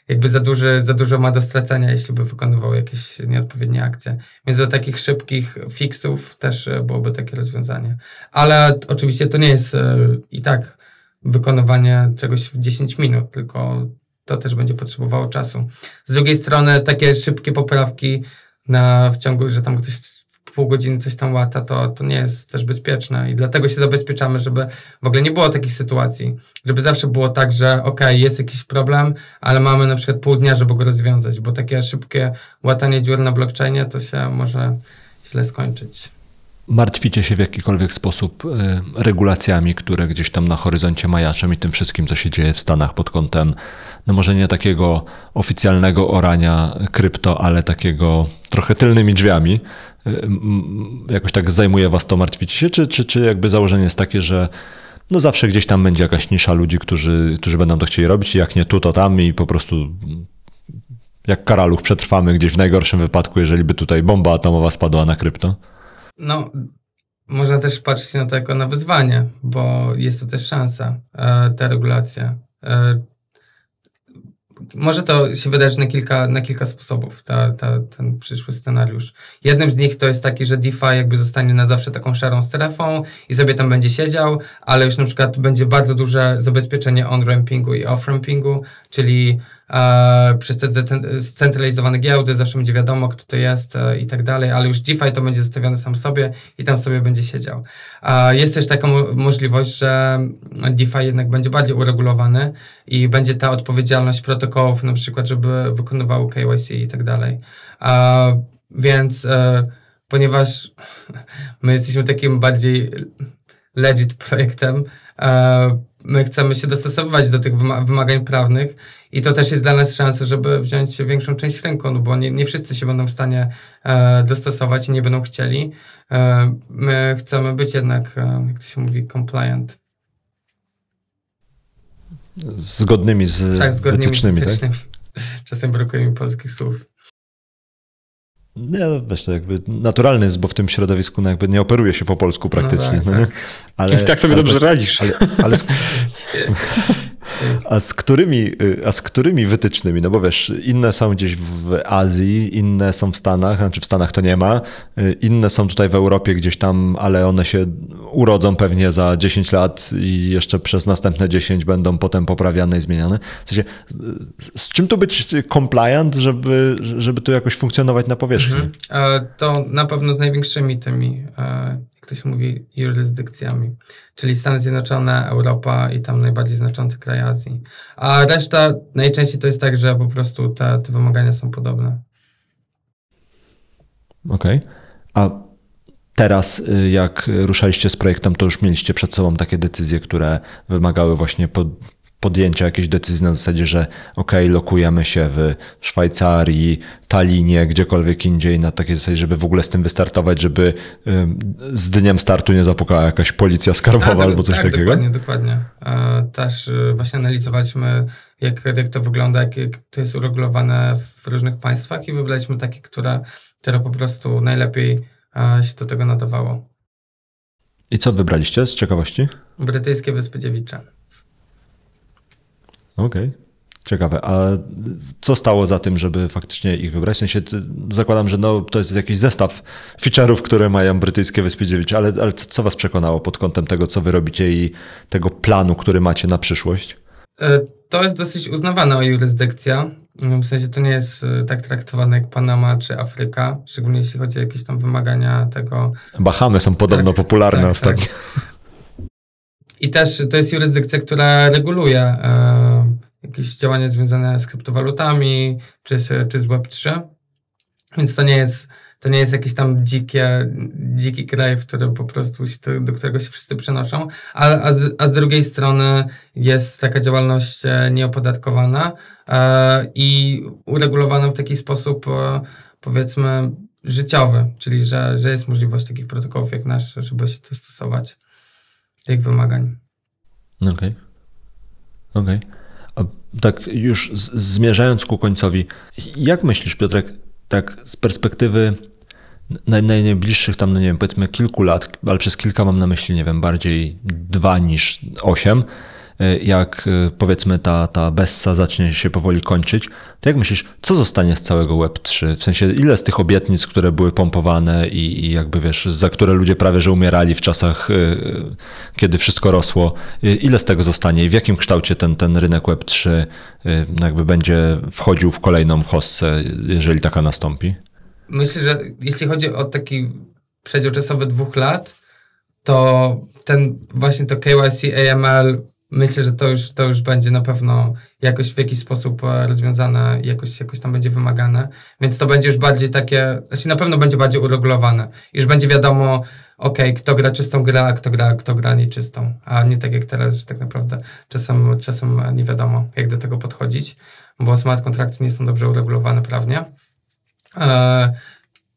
jakby za, duży, za dużo ma do stracenia, jeśli by wykonywał jakieś nieodpowiednie akcje. Więc do takich szybkich fixów też e, byłoby takie rozwiązanie. Ale oczywiście to nie jest e, i tak wykonywanie czegoś w 10 minut, tylko to też będzie potrzebowało czasu. Z drugiej strony takie szybkie poprawki na, w ciągu, że tam ktoś pół godziny coś tam łata, to, to nie jest też bezpieczne i dlatego się zabezpieczamy, żeby w ogóle nie było takich sytuacji, żeby zawsze było tak, że ok, jest jakiś problem, ale mamy na przykład pół dnia, żeby go rozwiązać, bo takie szybkie łatanie dziur na blockchainie to się może źle skończyć. Martwicie się w jakikolwiek sposób y, regulacjami, które gdzieś tam na horyzoncie majaczą i tym wszystkim, co się dzieje w Stanach pod kątem, no może nie takiego oficjalnego orania krypto, ale takiego trochę tylnymi drzwiami. Y, jakoś tak zajmuje was to, martwicie się, czy, czy, czy jakby założenie jest takie, że no zawsze gdzieś tam będzie jakaś nisza ludzi, którzy, którzy będą to chcieli robić, jak nie tu, to tam i po prostu jak karaluch przetrwamy gdzieś w najgorszym wypadku, jeżeli by tutaj bomba atomowa spadła na krypto? No, można też patrzeć na to jako na wyzwanie, bo jest to też szansa, e, ta regulacja. E, może to się wydarzyć na kilka, na kilka sposobów, ta, ta, ten przyszły scenariusz. Jednym z nich to jest taki, że DeFi jakby zostanie na zawsze taką szarą strefą i sobie tam będzie siedział, ale już na przykład będzie bardzo duże zabezpieczenie on-rampingu i off-rampingu, czyli e, przez te scentralizowane giełdy zawsze będzie wiadomo, kto to jest e, i tak dalej, ale już DeFi to będzie zostawiony sam sobie i tam sobie będzie siedział. E, jest też taka mo możliwość, że DeFi jednak będzie bardziej uregulowany i będzie ta odpowiedzialność protokołów, na przykład, żeby wykonywało KYC i tak dalej. Więc ponieważ my jesteśmy takim bardziej legit projektem, my chcemy się dostosowywać do tych wymagań prawnych i to też jest dla nas szansa, żeby wziąć większą część rynku, no bo nie, nie wszyscy się będą w stanie e, dostosować i nie będą chcieli. E, my chcemy być jednak, e, jak to się mówi, compliant. Zgodnymi z tak, zgodnymi wytycznymi, z wytycznymi. tak? Czasem brakuje mi polskich słów. Nie, no wiesz, to jakby naturalny jest, bo w tym środowisku no jakby nie operuje się po polsku praktycznie. No tak, no tak. Ale, I tak sobie ale, dobrze radzisz. Ale, ale A z, którymi, y, a z którymi wytycznymi? No bo wiesz, inne są gdzieś w Azji, inne są w Stanach, znaczy w Stanach to nie ma, y, inne są tutaj w Europie gdzieś tam, ale one się urodzą pewnie za 10 lat i jeszcze przez następne 10 będą potem poprawiane i zmieniane. W sensie, z czym tu być compliant, żeby, żeby tu jakoś funkcjonować na powierzchni? Mhm. E, to na pewno z największymi tymi e, ktoś mówi jurysdykcjami, czyli Stany Zjednoczone, Europa i tam najbardziej znaczące kraje Azji. A reszta najczęściej to jest tak, że po prostu te, te wymagania są podobne. Okej. Okay. A teraz, y, jak ruszaliście z projektem, to już mieliście przed sobą takie decyzje, które wymagały właśnie pod, podjęcia jakiejś decyzji na zasadzie, że ok, lokujemy się w Szwajcarii, Talinie, gdziekolwiek indziej, na takiej zasadzie, żeby w ogóle z tym wystartować, żeby z dniem startu nie zapukała jakaś policja skarbowa tak, albo coś tak, takiego? Dokładnie, dokładnie. E, też e, właśnie analizowaliśmy, jak, jak to wygląda, jak, jak to jest uregulowane w różnych państwach i wybraliśmy takie, które, które po prostu najlepiej e, się do tego nadawało. I co wybraliście z ciekawości? Brytyjskie Wyspy Dziewicze. Okej. Okay. Ciekawe. A co stało za tym, żeby faktycznie ich wybrać? W sensie zakładam, że no, to jest jakiś zestaw feature'ów, które mają brytyjskie Wyspy Dziewicze, ale, ale co, co was przekonało pod kątem tego, co wy robicie i tego planu, który macie na przyszłość? E, to jest dosyć uznawana jurysdykcja. W sensie to nie jest e, tak traktowane jak Panama czy Afryka, szczególnie jeśli chodzi o jakieś tam wymagania tego. Bahamy są podobno tak, popularne tak, ostatnio. Tak. I też to jest jurysdykcja, która reguluje e, jakieś działania związane z kryptowalutami czy, czy z Web3. Więc to nie jest, to nie jest jakiś tam dzikie, dziki kraj, w którym po prostu się, do którego się wszyscy przenoszą, a, a, z, a z drugiej strony jest taka działalność e, nieopodatkowana e, i uregulowana w taki sposób, e, powiedzmy, życiowy, czyli że, że jest możliwość takich protokołów jak nasz, żeby się to stosować tych wymagań. Okej. Okay. Okej. Okay. Tak już zmierzając ku końcowi, jak myślisz, Piotrek, tak z perspektywy naj, najbliższych tam, no nie wiem, powiedzmy kilku lat, ale przez kilka mam na myśli, nie wiem, bardziej dwa niż osiem, jak e, powiedzmy ta, ta Bessa zacznie się powoli kończyć, to jak myślisz, co zostanie z całego Web3? W sensie, ile z tych obietnic, które były pompowane i, i jakby wiesz, za które ludzie prawie że umierali w czasach, e, kiedy wszystko rosło, ile z tego zostanie i w jakim kształcie ten, ten rynek Web3 jakby będzie wchodził w kolejną hossę, jeżeli taka nastąpi? Myślę, że jeśli chodzi o taki przedział czasowy dwóch lat, to ten właśnie to KYC, AML, myślę, że to już, to już będzie na pewno jakoś w jakiś sposób e, rozwiązane, jakoś, jakoś tam będzie wymagane, więc to będzie już bardziej takie, znaczy na pewno będzie bardziej uregulowane, już będzie wiadomo, ok, kto gra czystą grę, a kto gra, kto gra nieczystą, a nie tak jak teraz, że tak naprawdę czasem, czasem nie wiadomo, jak do tego podchodzić, bo smart kontrakty nie są dobrze uregulowane prawnie. E,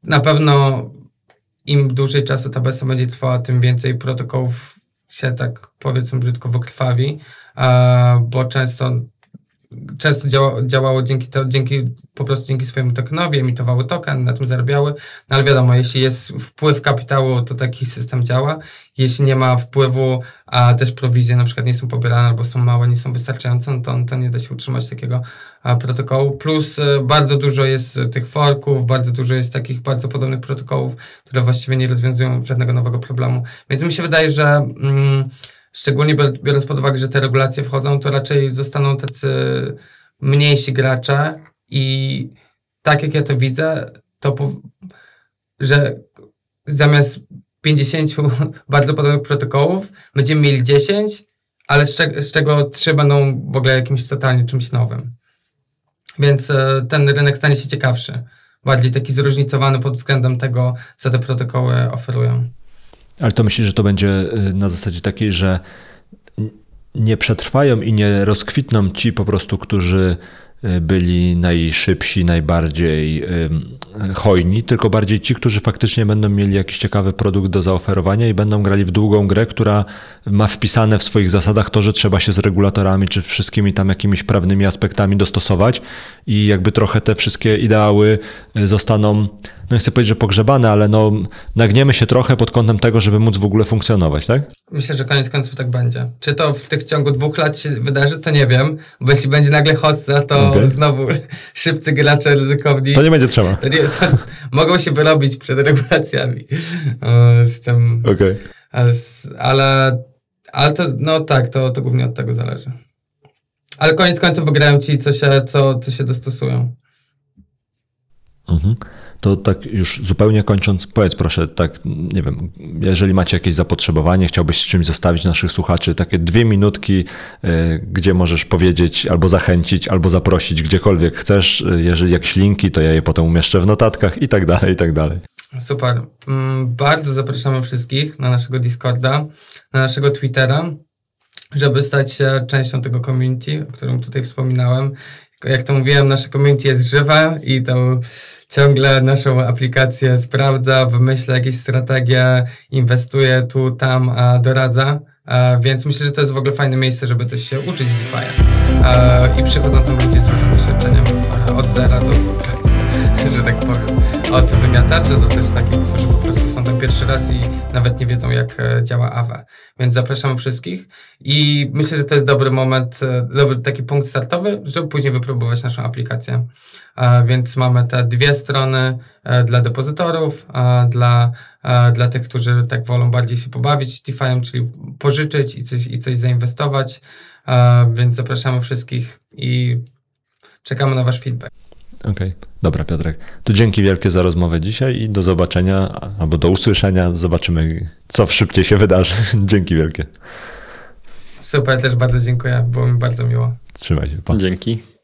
na pewno im dłużej czasu ta besta będzie trwała, tym więcej protokołów się tak powiedzmy brzydko wykrwawi, bo często często działa, działało dzięki, to, dzięki po prostu dzięki swojemu tokenowi, emitowały token, na tym zarabiały, no ale wiadomo, jeśli jest wpływ kapitału, to taki system działa. Jeśli nie ma wpływu, a też prowizje na przykład nie są pobierane albo są małe, nie są wystarczające, no to, to nie da się utrzymać takiego protokołu. Plus e, bardzo dużo jest tych forków, bardzo dużo jest takich bardzo podobnych protokołów, które właściwie nie rozwiązują żadnego nowego problemu. Więc mi się wydaje, że mm, szczególnie biorąc pod uwagę, że te regulacje wchodzą, to raczej zostaną tacy mniejsi gracze i tak jak ja to widzę, to że zamiast 50 bardzo podobnych protokołów będziemy mieli 10, ale z, z czego 3 będą w ogóle jakimś totalnie czymś nowym. Więc e, ten rynek stanie się ciekawszy, bardziej taki zróżnicowany pod względem tego, co te protokoły oferują. Ale to myślisz, że to będzie y, na zasadzie takiej, że nie przetrwają i nie rozkwitną ci po prostu, którzy y, byli najszybsi, najbardziej hojni, tylko bardziej ci, którzy faktycznie będą mieli jakiś ciekawy produkt do zaoferowania i będą grali w długą grę, która ma wpisane w swoich zasadach to, że trzeba się z regulatorami czy wszystkimi tam jakimiś prawnymi aspektami dostosować i jakby trochę te wszystkie ideały y, zostaną no chcę powiedzieć, że pogrzebane, ale no nagniemy się trochę pod kątem tego, żeby móc w ogóle funkcjonować, tak? Myślę, że koniec końców tak będzie. Czy to w tych ciągu dwóch lat się wydarzy, to nie wiem, bo jeśli będzie nagle hossa, to okay. znowu szybcy gracze ryzykowni. To nie będzie trzeba. To nie, to mogą się wyrobić przed regulacjami z tym. Okej. Okay. Ale, ale to, no tak, to, to głównie od tego zależy. Ale koniec końców wygrają ci, co się, co, co się dostosują. Mhm to tak już zupełnie kończąc, powiedz proszę, tak, nie wiem, jeżeli macie jakieś zapotrzebowanie, chciałbyś z czymś zostawić naszych słuchaczy, takie dwie minutki, y, gdzie możesz powiedzieć albo zachęcić, albo zaprosić gdziekolwiek chcesz. Y, jeżeli jakieś linki, to ja je potem umieszczę w notatkach i tak dalej, i tak dalej. Super. Mm, bardzo zapraszamy wszystkich na naszego Discorda, na naszego Twittera, żeby stać się częścią tego community, o którym tutaj wspominałem. Jak to mówiłem, nasze community jest żywe i tam ciągle naszą aplikację sprawdza, wymyśla jakieś strategie, inwestuje tu, tam, a doradza. E, więc myślę, że to jest w ogóle fajne miejsce, żeby też się uczyć DeFi. E, I przychodzą tam ludzie z różnym doświadczeniem e, od zera do 100%, że tak powiem. Od wymiataczy do też takich, którzy po prostu są tam pierwszy raz i nawet nie wiedzą, jak e, działa AWE. Więc zapraszamy wszystkich i myślę, że to jest dobry moment, e, dobry taki punkt startowy, żeby później wypróbować naszą aplikację. Więc mamy te dwie strony e, dla depozytorów, dla, dla tych, którzy tak wolą bardziej się pobawić DeFi'em, czyli pożyczyć i coś, i coś zainwestować. Więc zapraszamy wszystkich i czekamy na Wasz feedback. Okej, okay. dobra Piotrek. To dzięki wielkie za rozmowę dzisiaj i do zobaczenia albo do usłyszenia. Zobaczymy, co szybciej się wydarzy. dzięki wielkie. Super, też bardzo dziękuję. Było mi bardzo miło. Trzymaj się. Pa. Dzięki.